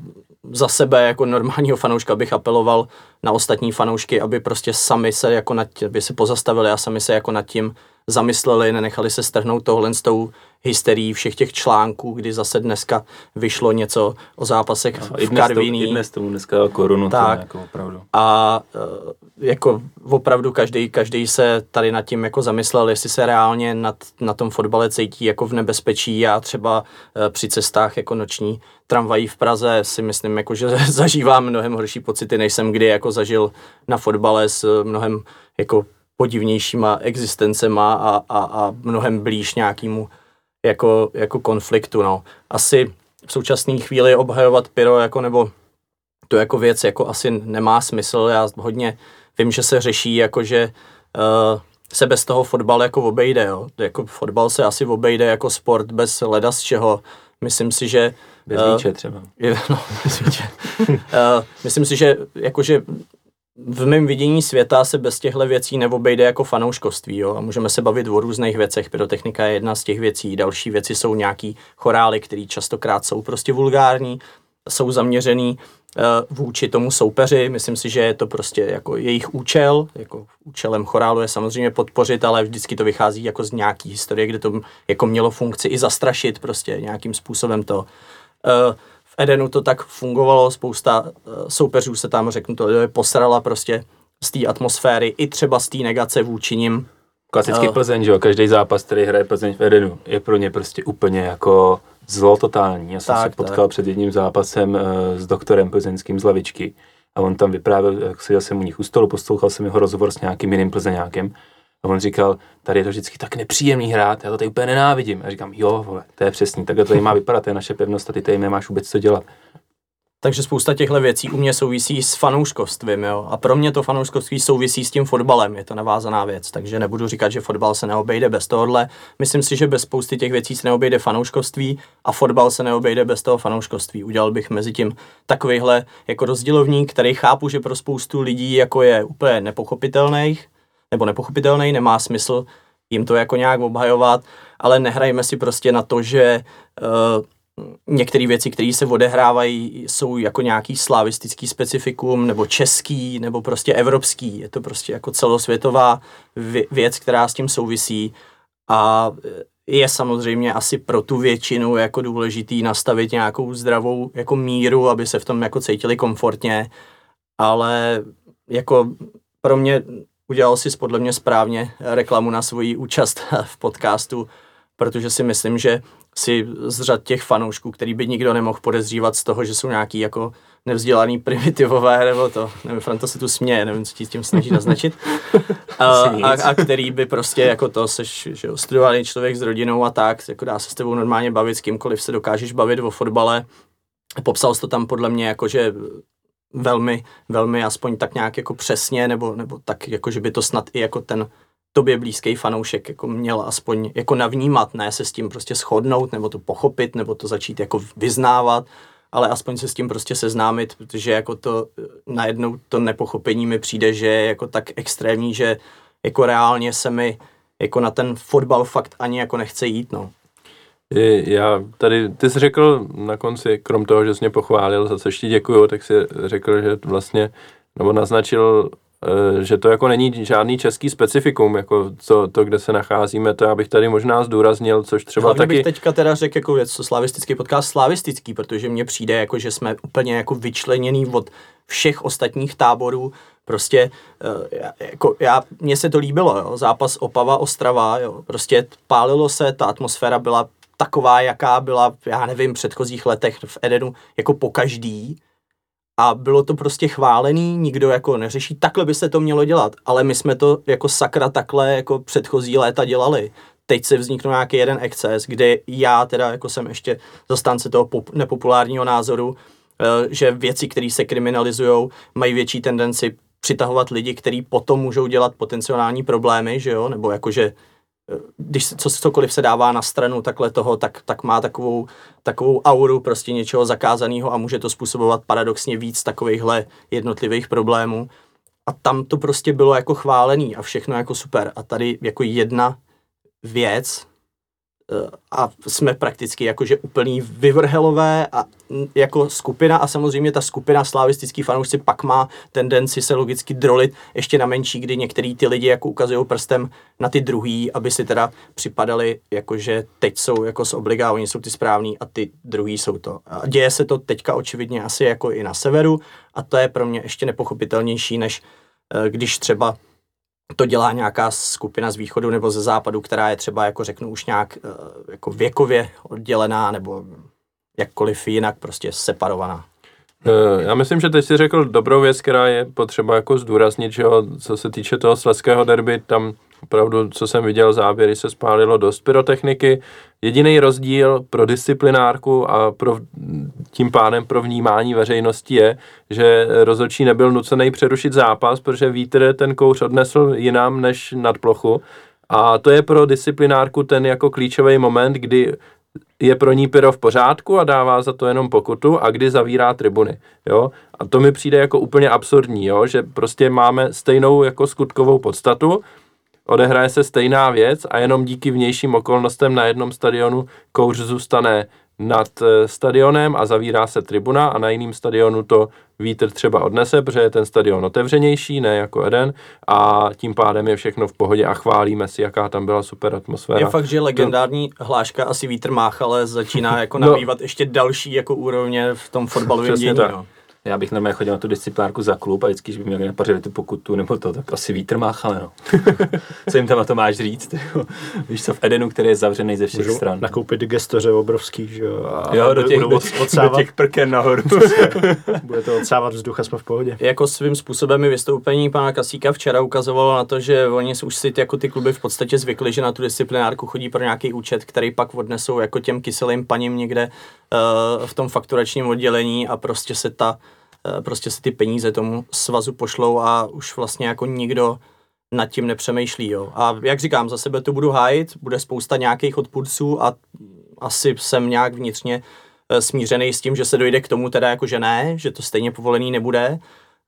S2: za sebe jako normálního fanouška bych apeloval na ostatní fanoušky, aby prostě sami se jako nad, aby se pozastavili a sami se jako nad tím zamysleli, nenechali se strhnout tohle s tou hysterií všech těch článků, kdy zase dneska vyšlo něco o zápasech
S4: No,
S2: v Karviní.
S4: I dnes tomu dneska korunu,
S2: Tak.
S4: jako opravdu.
S2: A eh, jako opravdu každý, každý se tady nad tím jako zamyslel, jestli se reálně nad, na tom fotbale cítí jako v nebezpečí. Já třeba eh, při cestách jako noční tramvají v Praze si myslím, jako, že zažívám mnohem horší pocity, než jsem kdy jako zažil na fotbale s mnohem jako podivnějšíma existencema a, a, a mnohem blíž nějakému jako, jako konfliktu. No. Asi v současné chvíli obhajovat pyro jako nebo to jako věc jako asi nemá smysl. Já hodně vím, že se řeší, jako že uh, se bez toho fotbal jako obejde. Jo. Jako fotbal se asi obejde jako sport bez leda z čeho. Myslím si, že
S4: Bez
S2: Eh,
S4: míče třeba.
S2: je, no, že, uh, myslím si, že jakože v mém vidění světa se bez těchto věcí neobejde jako fanouškovství. Jo? A můžeme se bavit o různých věcech. Pyrotechnika je jedna z těch věcí. Další věci jsou nějaký chorály, které častokrát jsou prostě vulgární, jsou zaměřený uh, vůči tomu soupeři. Myslím si, že je to prostě jako jejich účel. Jako účelem chorálu je samozřejmě podpořit, ale vždycky to vychází jako z nějaký historie, kde to jako mělo funkci i zastrašit prostě nějakým způsobem to. Uh, Edenu to tak fungovalo, spousta uh, soupeřů se tam, řeknu to, je posrala prostě z té atmosféry, i třeba z té negace vůči nim.
S4: Klasický
S2: Jo.
S4: Plzeň, že jo, každý zápas, který hraje Plzeň v Edenu, je pro ně prostě úplně jako zlo totální. Já jsem
S2: Tak,
S4: se potkal před jedním zápasem uh, s doktorem plzeňským z Lavičky a on tam vyprávěl, jak seděl jsem u nich u stolu, poslouchal jsem jeho rozhovor s nějakým jiným plzeňákem a on říkal, tady je to vždycky tak nepříjemný hrát, já to tady úplně nenávidím. A říkám, jo, vole, to je přesný, takhle to tady má vypadat, to je naše pevnost a ty tady nemáš vůbec co dělat.
S2: Takže spousta těchto věcí u mě souvisí s fanouškovstvím, jo. A pro mě to fanouškovství souvisí s tím fotbalem, je to navázaná věc. Takže nebudu říkat, že fotbal se neobejde bez tohohle. Myslím si, že bez spousty těch věcí se neobejde fanouškovství a fotbal se neobejde bez toho fanouškovství. Udělal bych mezi tím takovýhle jako rozdělovník, který chápu, že pro spoustu lidí jako je úplně nepochopitelný, nebo nepochopitelný, nemá smysl jim to jako nějak obhajovat, ale nehrajme si prostě na to, že uh, některé věci, které se odehrávají, jsou jako nějaký slavistický specifikum, nebo český, nebo prostě evropský. Je to prostě jako celosvětová vě- věc, která s tím souvisí. A je samozřejmě asi pro tu většinu jako důležitý nastavit nějakou zdravou jako míru, aby se v tom jako cítili komfortně, ale jako pro mě udělal si podle mě správně reklamu na svoji účast v podcastu, protože si myslím, že si z řad těch fanoušků, který by nikdo nemohl podezřívat z toho, že jsou nějaký jako nevzdělaný primitivové, nebo to, nevím, Franta se tu směje, nevím, co ti s tím snaží naznačit, a, a, a, který by prostě jako to, seš, že jo, studovaný člověk s rodinou a tak, jako dá se s tebou normálně bavit, s kýmkoliv se dokážeš bavit o fotbale, popsal jsi to tam podle mě jako, že velmi, velmi aspoň tak nějak jako přesně, nebo, nebo tak jako, že by to snad i jako ten tobě blízký fanoušek jako měl aspoň jako navnímat, ne se s tím prostě shodnout, nebo to pochopit, nebo to začít jako vyznávat, ale aspoň se s tím prostě seznámit, protože jako to najednou to nepochopení mi přijde, že je jako tak extrémní, že jako reálně se mi jako na ten fotbal fakt ani jako nechce jít, no.
S1: Já tady, ty jsi řekl na konci, krom toho, že jsi mě pochválil, za což ti děkuju, tak si řekl, že vlastně, nebo naznačil, eh, že to jako není žádný český specifikum, jako to, to, kde se nacházíme, to já bych tady možná zdůraznil, což třeba
S2: Hlavně
S1: taky...
S2: bych teďka teda řekl jako věc, co slavistický podcast slavistický, protože mně přijde jako, že jsme úplně jako vyčleněný od všech ostatních táborů. Prostě eh, jako já, mně se to líbilo, jo. zápas Opava Ostrava, jo. prostě pálilo se, ta atmosféra byla taková, jaká byla, já nevím, v předchozích letech v Edenu, jako po každý. A bylo to prostě chválený, nikdo jako neřeší, takhle by se to mělo dělat, ale my jsme to jako sakra takhle jako předchozí léta dělali. Teď se vzniknul nějaký jeden exces, kde já teda jako jsem ještě zastánce toho pop- nepopulárního názoru, eh, že věci, které se kriminalizují, mají větší tendenci přitahovat lidi, kteří potom můžou dělat potenciální problémy, že jo, nebo jakože když co, cokoliv se dává na stranu takhle toho, tak, tak má takovou, takovou auru prostě něčeho zakázaného a může to způsobovat paradoxně víc takovýchhle jednotlivých problémů. A tam to prostě bylo jako chválený a všechno jako super. A tady jako jedna věc a jsme prakticky jakože úplný vyvrhelové a jako skupina a samozřejmě ta skupina slavistický fanoušci pak má tendenci se logicky drolit ještě na menší, kdy některý ty lidi jako ukazují prstem na ty druhý, aby si teda připadali jakože teď jsou jako z obliga, oni jsou ty správní a ty druhý jsou to. A děje se to teďka očividně asi jako i na severu a to je pro mě ještě nepochopitelnější, než eh, když třeba to dělá nějaká skupina z východu nebo ze západu, která je třeba, jako řeknu, už nějak eh, jako věkově oddělená nebo jakkoliv jinak prostě separovaná.
S1: Eh, Já myslím, že teď si řekl dobrou věc, která je potřeba jako zdůraznit, že jo, co se týče toho sleského derby, tam opravdu, co jsem viděl, záběry se spálilo dost pyrotechniky. Jediný rozdíl pro disciplinárku a pro, tím pádem pro vnímání veřejnosti je, že rozhodčí nebyl nucený přerušit zápas, protože vítr ten kouř odnesl jinam než nad plochu. A to je pro disciplinárku ten jako klíčový moment, kdy je pro ní pyro v pořádku a dává za to jenom pokutu a kdy zavírá tribuny, jo. A to mi přijde jako úplně absurdní, jo, že prostě máme stejnou jako skutkovou podstatu, odehraje se stejná věc a jenom díky vnějším okolnostem na jednom stadionu kouř zůstane nad eh, stadionem a zavírá se tribuna a na jiném stadionu to vítr třeba odnese, protože je ten stadion otevřenější, ne jako jeden a tím pádem je všechno v pohodě a chválíme si, jaká tam byla super atmosféra.
S2: Je fakt, že legendární hláška asi vítr mách, ale začíná jako
S1: No.
S2: nabývat ještě další jako úrovně v tom fotbalovém dění.
S1: tak.
S2: No.
S4: Já bych normálně chodil na tu disciplinárku za klub a vždycky, když by měli napařili tu pokutu nebo to, tak asi vítr máchale, no. co jim tam na to máš říct? jo? Víš co, v Edenu, který je zavřený ze všech
S3: Můžou
S4: stran.
S3: nakoupit gestoře obrovský, že jo. A
S4: Jo, do těch, do, do
S3: odsávat,
S4: těch prken nahoru.
S3: bude to odsávat vzduch a jsme v pohodě.
S2: Jako svým způsobem mi vystoupení pana Kasíka včera ukazovalo na to, že oni už si ty- jako ty kluby v podstatě zvykli, že na tu disciplinárku chodí pro nějaký účet, který pak odnesou jako těm kyselým paním někde uh, v tom fakturačním oddělení a prostě se ta prostě se ty peníze tomu svazu pošlou a už vlastně jako nikdo nad tím nepřemýšlí. Jo. A jak říkám, za sebe to budu hájit, bude spousta nějakých odpůrců a asi jsem nějak vnitřně eh, smířený s tím, že se dojde k tomu teda jako, že ne, že to stejně povolený nebude,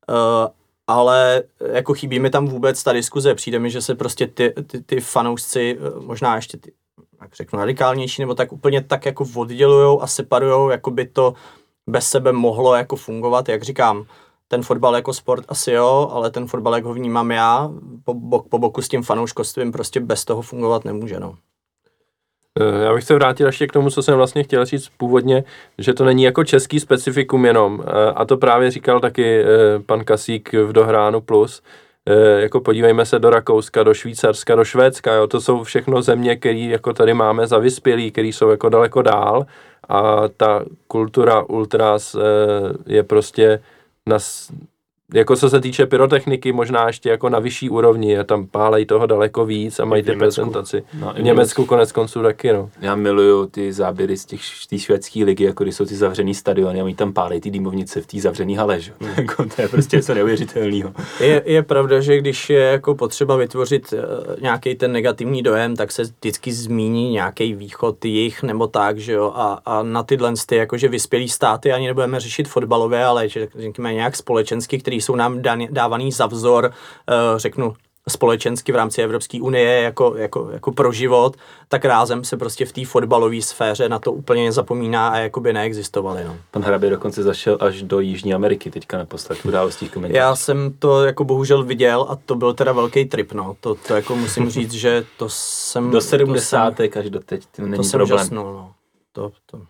S2: Eh, ale jako chybí mi tam vůbec ta diskuze. Přijde mi, že se prostě ty, ty, ty fanoušci, eh, možná ještě ty, jak řeknu, radikálnější, nebo tak úplně tak jako oddělujou a separujou, jako by to bez sebe mohlo jako fungovat, jak říkám, ten fotbal jako sport asi jo, ale ten fotbal, jak ho vnímám já, po, bok, po boku s tím fanouškovstvím prostě bez toho fungovat nemůže, no.
S1: Eh, Já bych se vrátil ještě k tomu, co jsem vlastně chtěl říct původně, že to není jako český specifikum jenom. Eh, A to právě říkal taky eh, pan Kasík v Dohránu Plus. Eh, Jako podívejme se do Rakouska, do Švýcarska, do Švédska. Jo. To jsou všechno země, které jako tady máme za vyspělý, které jsou jako daleko dál. A ta kultura ultras eh, je prostě na, jako co se týče pyrotechniky, možná ještě jako na vyšší úrovni. A tam pálej toho daleko víc a mají ty
S3: Německu.
S1: prezentaci.
S4: No,
S1: V Německu konec konců taky, no.
S4: Já miluju ty záběry z těch té švédské ligy, jako když jsou ty zavřený stadiony a mají tam pálej ty dýmovnice v té zavřený hale, že? Jako to je prostě něco neuvěřitelného.
S2: Je, je pravda, že když je jako potřeba vytvořit uh, nějaký ten negativní dojem, tak se vždycky zmíní nějaký východ jich nebo tak, že jo, a, a na tyhle ty jakože vyspělý státy ani nebudeme řešit fotbalové, ale že řekněme nějak společensky, který jsou nám dan, dávaný za vzor, uh, řeknu, společensky v rámci Evropské unie jako, jako, jako pro život, tak rázem se prostě v té fotbalové sféře na to úplně zapomíná a jakoby neexistovaly. No.
S4: Pan Hrabě dokonce zašel až do Jižní Ameriky teďka naposled v událostích komentářů.
S2: Já jsem to jako bohužel viděl a to byl teda velký trip, no. To, to jako musím říct, že to jsem...
S4: Do
S2: to
S4: 70.
S2: jsem,
S4: až do teď, to není
S2: to jsem
S4: problém.
S2: žasnul, no. To, to.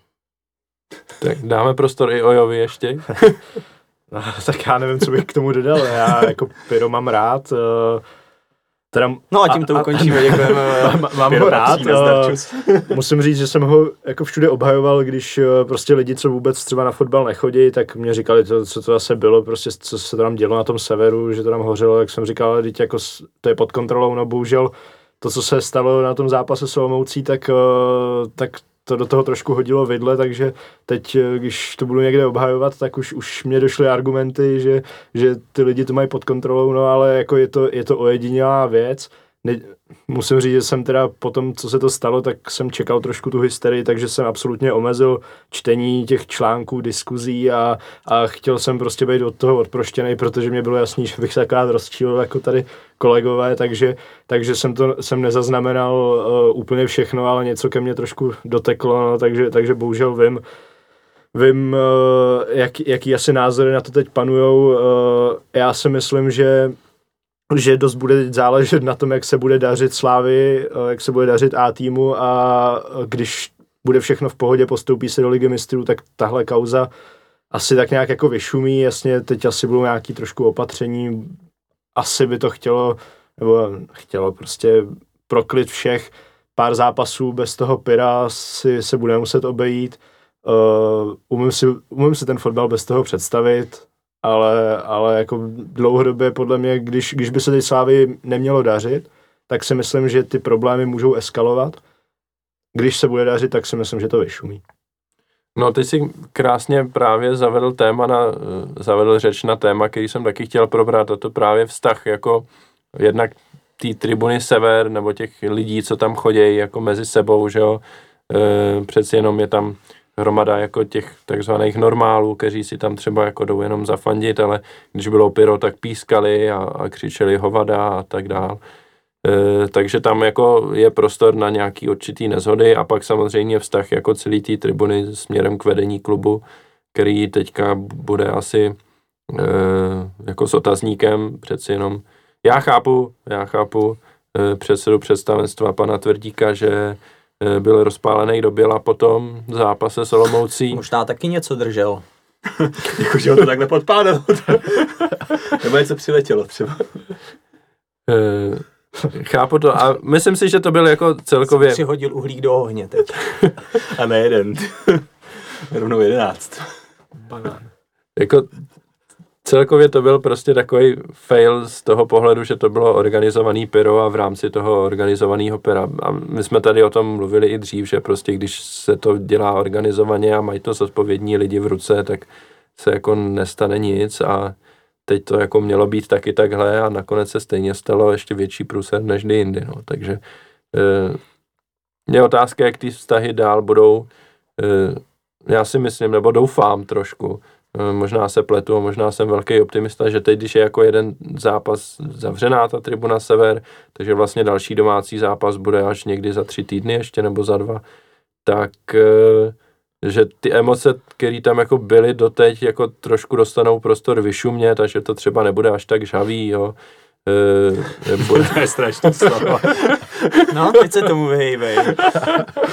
S1: Tak dáme prostor i Ojovi ještě.
S3: Tak já nevím, co bych k tomu dodal. Já jako pyro mám rád. eh, Teda,
S2: No a tím to ukončíme, děkujeme.
S3: mám, mám ho rád. eh. Musím říct, že jsem ho jako všude obhajoval, když eh, prostě lidi, co vůbec třeba na fotbal nechodí, tak mě říkali, to, co to zase bylo, prostě co se tam dělo na tom severu, že to tam hořelo, jak jsem říkal, teď jako to je pod kontrolou, no bohužel to, co se stalo na tom zápase s Olomoucí, tak, tak to do toho trošku hodilo vidle, takže teď, eh, když to budu někde obhajovat, tak už, už mě došly argumenty, že, že ty lidi to mají pod kontrolou, no ale jako je to, je to ojedinělá věc, ne, musím říct, že jsem teda po tom, co se to stalo, tak jsem čekal trošku tu hysterii, takže jsem absolutně omezil čtení těch článků, diskuzí a, a chtěl jsem prostě být od toho odproštěný, protože mě bylo jasný, že bych se akorát rozčílil jako tady kolegové, takže, takže jsem to jsem nezaznamenal uh, úplně všechno, ale něco ke mně trošku doteklo, no, takže, takže bohužel vím, vím, uh, jak, jaký asi názory na to teď panujou. Uh, já si myslím, že že dost bude záležet na tom, jak se bude dařit Slávy, eh, jak se bude dařit A týmu a když bude všechno v pohodě, postoupí se do ligy mistrů, tak tahle kauza asi tak nějak jako vyšumí, jasně teď asi budou nějaký trošku opatření, asi by to chtělo, nebo chtělo prostě proklid všech, pár zápasů bez toho Pira si se bude muset obejít, uh, umím, si, umím si ten fotbal bez toho představit, ale, ale jako dlouhodobě podle mě, když, když by se tej Slávy nemělo dařit, tak si myslím, že ty problémy můžou eskalovat. Když se bude dařit, tak si myslím, že to vyšumí.
S1: No, ty si krásně právě zavedl téma na, zavedl řeč na téma, který jsem taky chtěl probrat, a to právě vztah jako jednak té tribuny sever, nebo těch lidí, co tam chodí jako mezi sebou, že jo, e, přeci jenom je tam hromada jako těch takzvaných normálů, kteří si tam třeba jako jdou jenom zafandit, ale když bylo pyro, tak pískali a, a křičeli hovada a tak dál. E, takže tam jako je prostor na nějaký určitý nezhody a pak samozřejmě vztah jako celý té tribuny směrem k vedení klubu, který teďka bude asi e, jako s otazníkem přeci jenom. Já chápu, já chápu e, předsedu představenstva pana Tvrdíka, že byl rozpálený do běla potom v zápase s Olomoucí.
S2: Možná taky něco držel.
S4: Jakože ho to takhle podpálil. Nebo něco přiletělo třeba.
S1: E, chápu to a myslím si, že to byl jako celkově...
S2: Přihodil uhlík do ohně teď.
S4: a ne jeden. Rovnou jedenáct.
S1: Banán. Jako celkově to byl prostě takový fail z toho pohledu, že to bylo organizovaný pyro a v rámci toho organizovaného pyra. A my jsme tady o tom mluvili i dřív, že prostě když se to dělá organizovaně a mají to zodpovědní lidi v ruce, tak se jako nestane nic a teď to jako mělo být taky takhle a nakonec se stejně stalo ještě větší průser než jindy, no. Takže e, je otázka, jak ty vztahy dál budou. E, já si myslím, nebo doufám trošku, Eh, možná se pletu, možná jsem velký optimista, že teď, když je jako jeden zápas zavřená ta tribuna Sever, takže vlastně další domácí zápas bude až někdy za tři týdny ještě nebo za dva, tak eh, že ty emoce, které tam jako byly doteď, jako trošku dostanou prostor vyšumět, takže to třeba nebude až tak žavý, jo.
S4: E, nebude... to je strašně slovo.
S2: no, teď se tomu vyhejbej.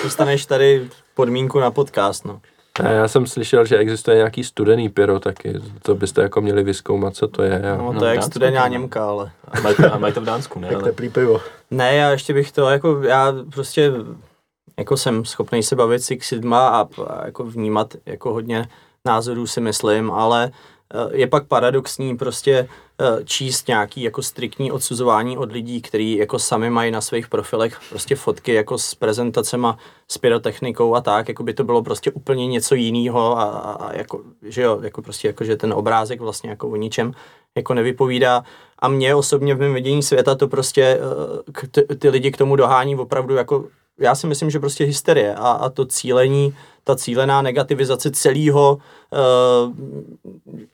S2: Dostaneš tady podmínku na podcast, no.
S1: Ne, já jsem slyšel, že existuje nějaký studený pyro taky, to byste jako měli vyskoumat, co to je.
S2: A... No, to no, je jak studená Němka, ale.
S4: A mají to, a mají to v Dánsku, ne?
S3: Jak teplý pivo.
S2: Ne, já ještě bych to, jako já prostě jako jsem schopný se bavit si k lidma a, a jako vnímat jako hodně názorů si myslím, ale Eh, je pak paradoxní prostě eh, číst nějaký jako striktní odsuzování od lidí, kteří jako sami mají na svých profilech prostě fotky jako s prezentacema, s pyrotechnikou a tak, jako by to bylo prostě úplně něco jiného a, a, a jako, že jo, jako prostě jako, že ten obrázek vlastně jako o ničem jako nevypovídá. A mě osobně v mém vidění světa to prostě eh, ty, ty lidi k tomu dohání opravdu jako já si myslím, že prostě hysterie a, a to cílení, ta cílená negativizace celého, uh,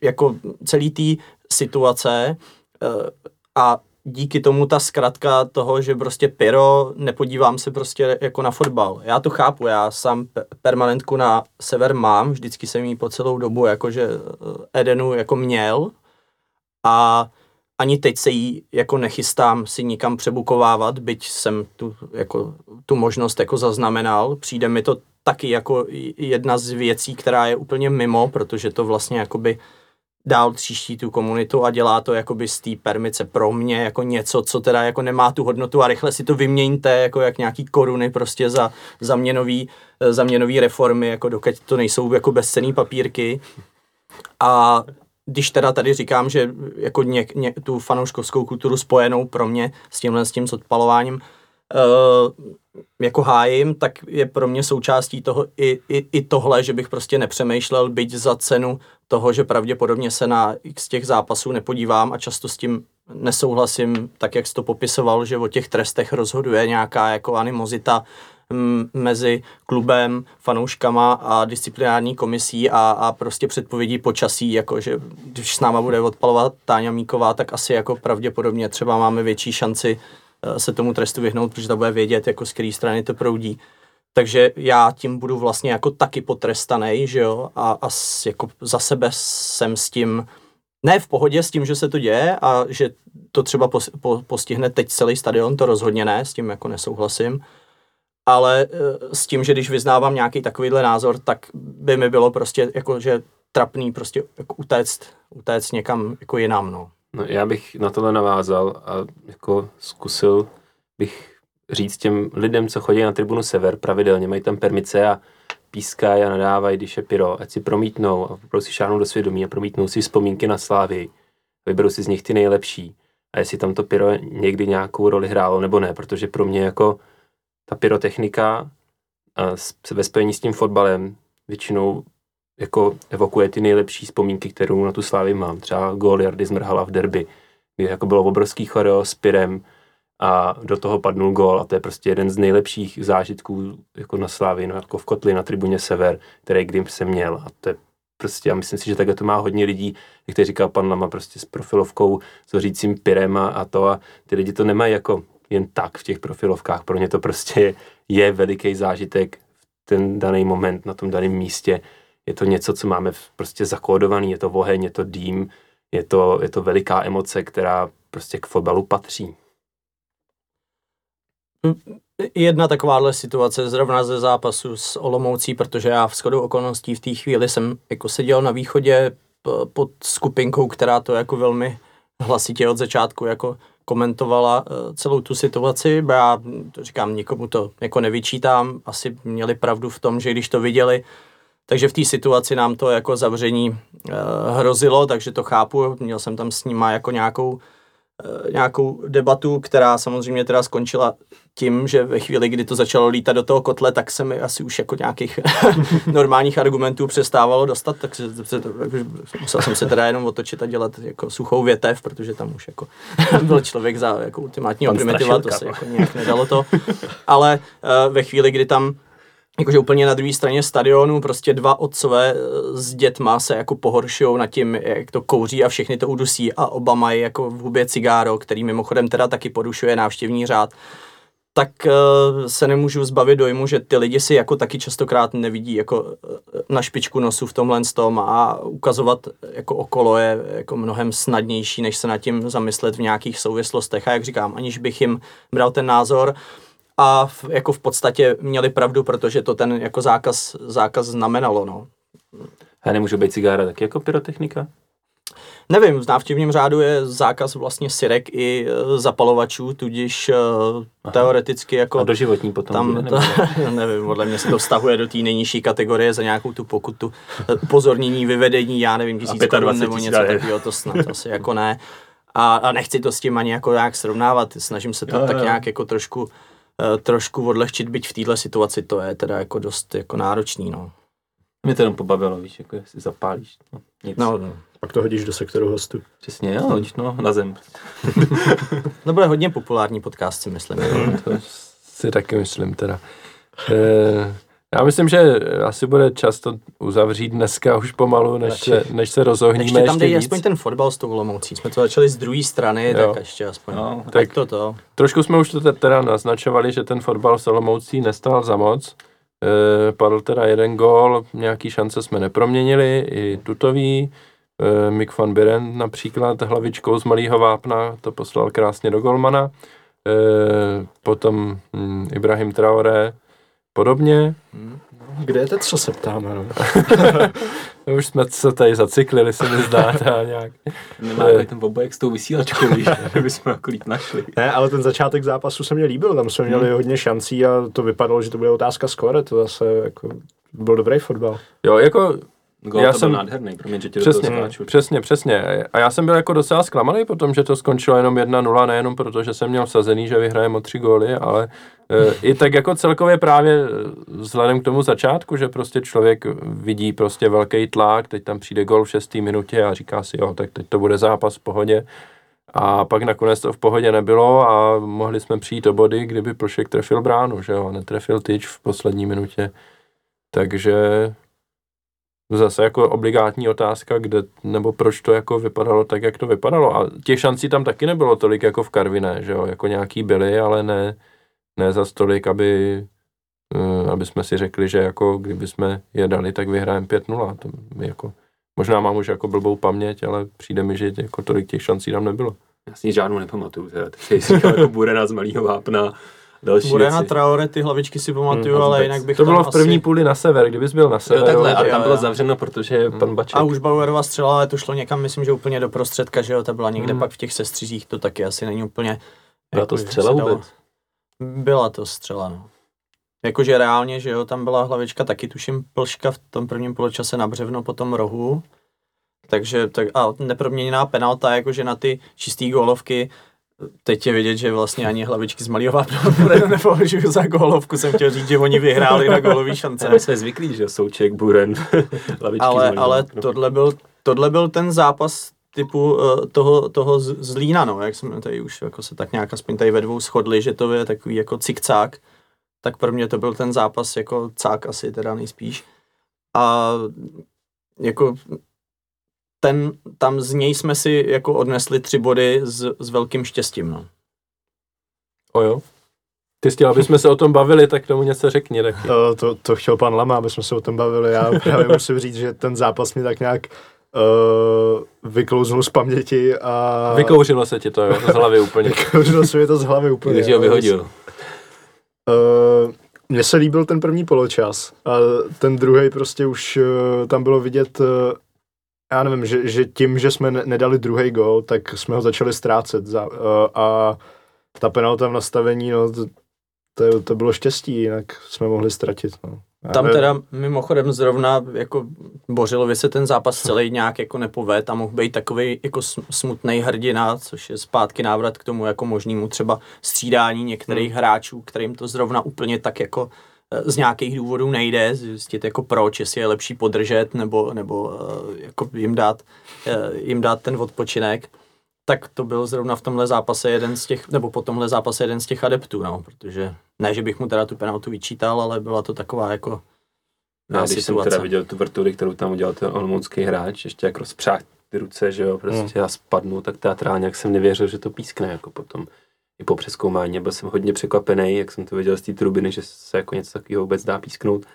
S2: jako celý té situace uh, a díky tomu ta zkratka toho, že prostě pyro, nepodívám se prostě jako na fotbal. Já to chápu, já sám permanentku na sever mám, vždycky jsem ji po celou dobu jakože eh, Edenu jako měl a ani teď se jí jako nechystám si nikam přebukovávat, byť jsem tu, jako, tu možnost jako zaznamenal. Přijde mi to taky jako jedna z věcí, která je úplně mimo, protože to vlastně jakoby dál tříští tu komunitu a dělá to jakoby z té permice pro mě jako něco, co teda jako nemá tu hodnotu a rychle si to vyměňte jako jak nějaký koruny prostě za, za, měnový, za měnový reformy, jako dokud to nejsou jako bezcený papírky. A když teda tady říkám, že jako ně, ně, tu fanouškovskou kulturu spojenou pro mě s tímhle s tím s odpalováním uh, jako hájím, tak je pro mě součástí toho i, i, i tohle, že bych prostě nepřemýšlel, byť za cenu toho, že pravděpodobně se na x těch zápasů nepodívám a často s tím nesouhlasím, tak jak jsi to popisoval, že o těch trestech rozhoduje nějaká jako animozita m, mezi klubem, fanouškama a disciplinární komisí a, a prostě předpovědí počasí, jako že když s náma bude odpalovat Táňa Míková, tak asi jako pravděpodobně třeba máme větší šanci se tomu trestu vyhnout, protože ta bude vědět, jako z které strany to proudí. Takže já tím budu vlastně jako taky potrestaný, že jo, a, a jako za sebe jsem s tím ne v pohodě s tím, že se to děje a že to třeba pos, po, postihne teď celý stadion, to rozhodně ne, s tím jako nesouhlasím. Ale e, s tím, že když vyznávám nějaký takovýhle názor, tak by mi bylo prostě jako, že trapný prostě jako utéct, utéct někam jako jinam, no.
S4: No, já bych na tohle navázal a jako zkusil bych říct těm lidem, co chodí na tribunu Sever pravidelně, mají tam permice a pískají a nadávají, když je pyro, ať si promítnou a si šáhnou do svědomí a promítnou si vzpomínky na slávy. Vyberou si z nich ty nejlepší. A jestli tam to pyro někdy nějakou roli hrálo nebo ne, protože pro mě jako ta pyrotechnika a ve spojení s tím fotbalem většinou jako evokuje ty nejlepší vzpomínky, kterou na tu slávy mám. Třeba gól Jardy Zmrhala v derby, kdy jako bylo obrovský choreo s Pyrem a do toho padnul gól a to je prostě jeden z nejlepších zážitků jako na slávy, no jako v kotli na tribuně Sever, který kdy jsem měl. A to je prostě, a myslím si, že takhle to má hodně lidí, jak to říkal pan Lama, prostě s profilovkou, s hořícím pirem a, a to. A ty lidi to nemají jako jen tak v těch profilovkách, pro ně to prostě je, je veliký zážitek v ten daný moment na tom daném místě je to něco, co máme prostě zakódovaný, je to oheň, je to dým, je to, je to veliká emoce, která prostě k fotbalu patří.
S2: Jedna takováhle situace zrovna ze zápasu s Olomoucí, protože já v shodu okolností v té chvíli jsem jako seděl na východě pod skupinkou, která to jako velmi hlasitě od začátku jako komentovala e, celou tu situaci. Já to říkám, nikomu to jako nevyčítám. Asi měli pravdu v tom, že když to viděli, takže v té situaci nám to jako zavření uh, hrozilo, takže to chápu. Měl jsem tam s nima jako nějakou, uh, nějakou debatu, která samozřejmě teda skončila tím, že ve chvíli, kdy to začalo lítat do toho kotle, tak se mi asi už jako nějakých normálních argumentů přestávalo dostat, tak se, se, musel jsem se teda jenom otočit a dělat jako suchou větev, protože tam už jako byl člověk za jako ultimátního primitiva, to se jako nějak nedalo to. Ale uh, ve chvíli, kdy tam jakože úplně na druhé straně stadionu prostě dva otcové eh, s dětma se jako pohoršují nad tím, jak to kouří a všechny to udusí a oba mají jako v hubě cigáro, který mimochodem teda taky porušuje návštěvní řád, tak uh, se nemůžu zbavit dojmu, že ty lidi si jako taky častokrát nevidí jako uh, na špičku nosu v tomhle tom a ukazovat jako okolo je jako mnohem snadnější, než se nad tím zamyslet v nějakých souvislostech. A jak říkám, aniž bych jim bral ten názor, a v, jako v podstatě měli pravdu, protože to ten jako zákaz, zákaz znamenalo, no.
S4: A nemůže být cigára taky jako pyrotechnika?
S2: Nevím, v návštěvním řádu je zákaz vlastně sirek i e, zapalovačů, tudíž uh, teoreticky jako...
S4: A doživotní potom
S2: tam, bude, to, nevím, podle mě se to vztahuje do té nejnižší kategorie za nějakou tu pokutu. Upozornění, vyvedení, já nevím, tisíc korun nebo něco takového, to snad asi jako ne. A, a nechci to s tím ani jako nějak srovnávat, snažím se to jo, tak jo. nějak jako trošku trošku odlehčit, byť v této situaci to je teda jako dost jako náročný, no.
S4: Mě to jenom pobavilo, víš, jako si zapálíš. No,
S3: nic. No, no. Pak to hodíš do sektoru hostu.
S4: Přesně, jo, hodíš no, na zem.
S2: to bude hodně populární podcast, si myslím.
S1: to si taky myslím teda. E, já myslím, že asi bude často uzavřít dneska už pomalu, než, se, než se rozohníme ještě
S2: tam dej aspoň ten fotbal s tou Olomoucí. Jsme to začali z druhé strany, jo. tak ještě aspoň. No, tak to to.
S1: Trošku jsme už to teda naznačovali, že ten fotbal s Olomoucí nestal za moc. E, padl teda jeden gól, nějaký šance jsme neproměnili, i tutový. E, Mick van Biren například hlavičkou z malého vápna to poslal krásně do golmana. E, potom hm, Ibrahim Traoré podobně. Hmm.
S3: Kde je teď, co se ptáme, no?
S1: Už jsme se tady zacyklili, se mi zdá, nějak.
S4: Nemá je... ten obojek s tou vysílačkou, víš, jsme jako líp našli.
S3: Ne, ale ten začátek zápasu se mě líbil, tam jsme měli hmm. hodně šancí a to vypadalo, že to bude otázka skore, to zase jako byl dobrý fotbal.
S1: Jo, jako
S4: Gol já to jsem byl nádherný, promiň, že tě
S1: přesně, do toho Přesně, přesně. A já jsem byl jako docela zklamaný potom, že to skončilo jenom 1-0, nejenom proto, že jsem měl vsazený, že vyhrajeme o tři góly, ale e, i tak jako celkově právě e, vzhledem k tomu začátku, že prostě člověk vidí prostě velký tlak, teď tam přijde gol v šestý minutě a říká si, jo, tak teď to bude zápas v pohodě. A pak nakonec to v pohodě nebylo a mohli jsme přijít o body, kdyby Plšek trefil bránu, že jo, a netrefil tyč v poslední minutě. Takže zase jako obligátní otázka, kde, nebo proč to jako vypadalo tak, jak to vypadalo. A těch šancí tam taky nebylo tolik jako v Karviné, že jo, jako nějaký byly, ale ne, ne za tolik, aby, eh, aby jsme si řekli, že jako kdyby jsme je dali, tak vyhrajeme 5-0. To jako, možná mám už jako blbou paměť, ale přijde mi, že jako tolik těch šancí tam nebylo.
S4: Já si žádnou nepamatuju, teda. takže jsi říkal jako Burena z Malého vápna, další
S2: Burena,
S4: věci.
S2: Traore, ty hlavičky si pamatuju,
S4: Hmm,
S2: ale
S4: vůbec.
S2: jinak bych
S1: To bylo v první
S2: asi...
S1: půli na sever, kdybys byl na
S4: Jo,
S1: sever.
S4: takhle, a
S2: jo,
S4: tam bylo
S2: jo.
S4: zavřeno, protože pan Baček...
S2: A už Bauerova střela, ale to šlo někam, myslím, že úplně do prostředka, že jo, ta byla někde
S1: Hmm.
S2: pak v těch sestřizích, to taky asi není úplně...
S4: Byla to
S2: že
S4: střela vůbec?
S2: Byla to střela, no. Jakože reálně, že jo, tam byla hlavička taky, tuším, plška v tom prvním poločase na břevno po tom rohu. Takže, tak, a neproměněná penalta, jakože na ty čistý gólovky, teď je vidět, že vlastně ani hlavičky z Malíova nepovažuju za gólovku, jsem chtěl říct, že oni vyhráli na gólový šance.
S4: My jsme zvyklí, že Souček, Buren, lavičky
S2: ale,
S4: z
S2: ale tohle, byl, tohle byl ten zápas typu uh, toho, toho z, z Lína, no, jak jsme tady už jako se tak nějak aspoň tady ve dvou shodli, že to je takový jako cikcák, tak pro mě to byl ten zápas jako cák asi teda nejspíš. A jako ten, tam z něj jsme si jako odnesli tři body s, s velkým štěstím, no.
S1: O jo. Ty jsi chtěl, aby jsme se o tom bavili, tak tomu něco řekni taky.
S3: To, to, to chtěl pan Lama, aby jsme se o tom bavili. Já právě musím říct, že ten zápas mě tak nějak uh, vyklouznul z paměti a
S1: Vykouřilo se ti to, jo, z hlavy úplně.
S3: vyklouznul se mi to z hlavy úplně.
S4: Když ho vyhodil.
S3: Uh, mně se líbil ten první poločas a ten druhý prostě už uh, tam bylo vidět, uh, já nevím, že, že tím, že jsme ne- nedali druhý gol, tak jsme ho začali ztrácet za, uh, a ta penalta v nastavení, no, to, to, to bylo štěstí, jinak jsme mohli ztratit. No. Já
S2: Tam
S3: nevím.
S2: teda mimochodem zrovna jako Bořilovi se ten zápas celý nějak jako nepoved a mohl být takový jako smutný hrdina, což je zpátky návrat k tomu jako možnému třeba střídání některých
S3: Hmm.
S2: hráčů, kterým to zrovna úplně tak jako z nějakých důvodů nejde, zjistit jako proč, jestli je lepší podržet nebo, nebo eh, jako jim dát, eh, jim dát ten odpočinek. Tak to byl zrovna v tomhle zápase jeden z těch, nebo po tomhle zápase jeden z těch adeptů, no, protože ne, že bych mu teda tu penaltu vyčítal, ale byla to taková jako
S4: Já,
S2: no,
S4: když jsem
S2: situace.
S4: teda viděl tu vrtuli, kterou tam udělal ten olomoucký hráč, ještě jak rozpřáh ty ruce, že jo, prostě
S3: Hmm.
S4: a spadnu, tak teatrálně, jak jsem nevěřil, že to pískne, jako potom i po přeskoumání. Byl jsem hodně překvapený, jak jsem to viděl z té trubiny, že se jako něco takového vůbec dá písknout.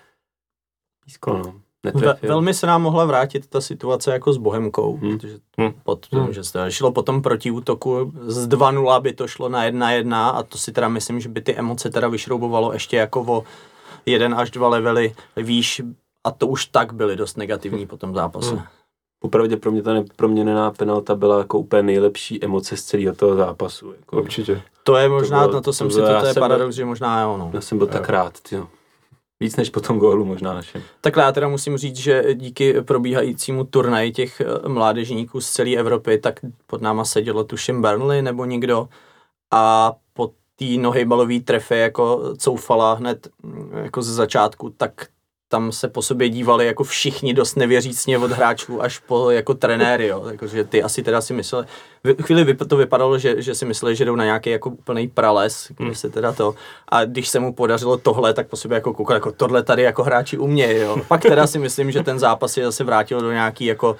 S4: Písklo, no.
S2: Ve, velmi se nám mohla vrátit ta situace jako s Bohemkou,
S4: Hmm.
S2: hmm. protože
S3: Hmm.
S2: pod,
S1: Hmm.
S2: hmm. že se šlo potom proti útoku z 2-0 by to šlo na 1-1 a to si teda myslím, že by ty emoce teda vyšroubovalo ještě jako o jeden až dva levely výš a to už tak byly dost negativní po tom zápase.
S1: Hmm.
S4: Popravdě pro mě ta neproměněná penalta byla jako úplně nejlepší emoce z celého toho zápasu. Jako.
S3: Určitě.
S2: To je možná,
S4: bylo-
S2: na to jsem
S4: to
S2: si, to, to je paradox, že možná jo, no.
S4: Já jsem byl tak rád, tyjo. Víc než po tom gólu možná našem.
S2: Takhle já teda musím říct, že díky probíhajícímu turnaji těch eh, mládežníků z celé Evropy, tak pod náma sedělo tuším Burnley nebo někdo a po té nohejbalové trefe jako coufala hned mm, jako ze začátku, tak tam se po sobě dívali jako všichni dost nevěřícně od hráčů až po jako trenéry, jo. Jakože ty asi teda si mysleli, v chvíli to vypadalo, že, že si mysleli, že jdou na nějaký jako úplný prales, kde se teda to, a když se mu podařilo tohle, tak po sobě jako koukal, jako tohle tady jako hráči umějí, jo. Pak teda si myslím, že ten zápas je zase vrátil do nějaký jako uh,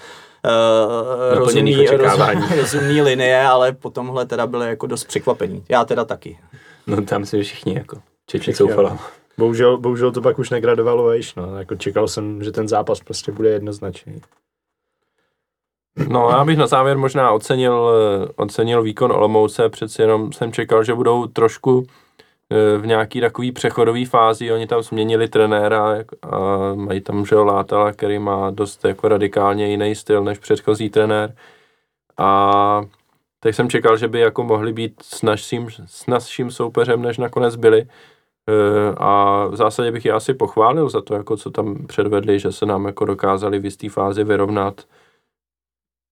S2: rozumný,
S4: Naplněných očekávání.
S2: roz, rozumný linie, ale po tomhle teda byly jako dost překvapení. Já teda taky.
S4: No tam si všichni jako. Čeči
S3: Všichni,
S4: soufala.
S3: Bohužel, bohužel to pak už negradovalo vejš, no. Jako čekal jsem, že ten zápas prostě bude jednoznačný.
S1: No já bych na závěr možná ocenil, eh, ocenil výkon Olomouce, přeci jenom jsem čekal, že budou trošku eh, v nějaký takový přechodový fázi, oni tam změnili trenéra a mají tam že Látala, který má dost jako radikálně jiný styl než předchozí trenér a tak jsem čekal, že by jako mohli být s naším, s naším soupeřem, než nakonec byli. Eh, A v zásadě bych je asi pochválil za to, jako co tam předvedli, že se nám jako dokázali v jisté fázi vyrovnat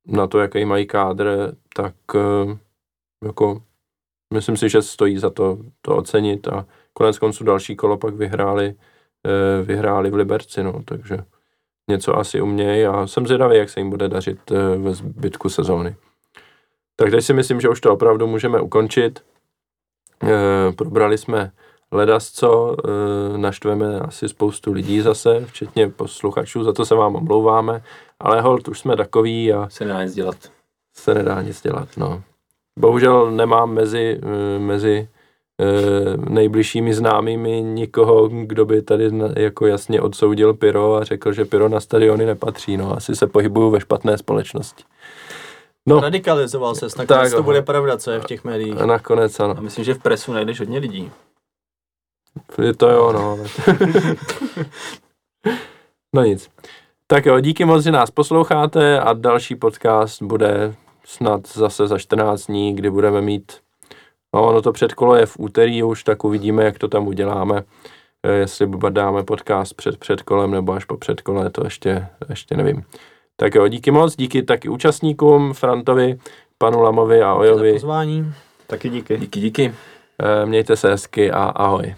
S1: na to, jaký mají kádr, tak eh, jako myslím si, že stojí za to, to ocenit a konec konců další kolo pak vyhráli, eh, vyhráli v Liberci, no, takže něco asi umějí a jsem zvědavý, jak se jim bude dařit ve zbytku sezóny. Tak teď si myslím, že už to opravdu můžeme ukončit. Probrali jsme ledasco, e, naštveme asi spoustu lidí zase, včetně posluchačů, za to se vám omlouváme, ale hold, už jsme takový a
S4: Se nedá nic dělat.
S1: se nedá nic dělat, no. Bohužel nemám mezi, eh, mezi eh, nejbližšími známými nikoho, kdo by tady na- jako jasně odsoudil Pyro a řekl, že Pyro na stadiony nepatří, no. Asi se pohybuju ve špatné společnosti. No,
S2: Radikalizoval se, nakonec
S1: Tak,
S2: to bude pravda, co je v těch médiích.
S1: a nakonec ano.
S4: A myslím, že v presu najdeš hodně lidí.
S1: Je to jo, no. no nic. Tak jo, díky moc, že nás posloucháte a další podcast bude snad zase za 14 dní, kdy budeme mít, no ono to předkolo je v úterý už, tak uvidíme, jak to tam uděláme. Eh, Jestli dáme podcast před předkolem nebo až po předkole, to ještě, ještě nevím. Tak jo, díky moc, díky taky účastníkům, Frantovi, panu Lamovi a
S2: Za
S1: Ojovi.
S2: pozvání.
S3: Taky díky.
S4: Díky, díky.
S1: Eh, Mějte se hezky a ahoj.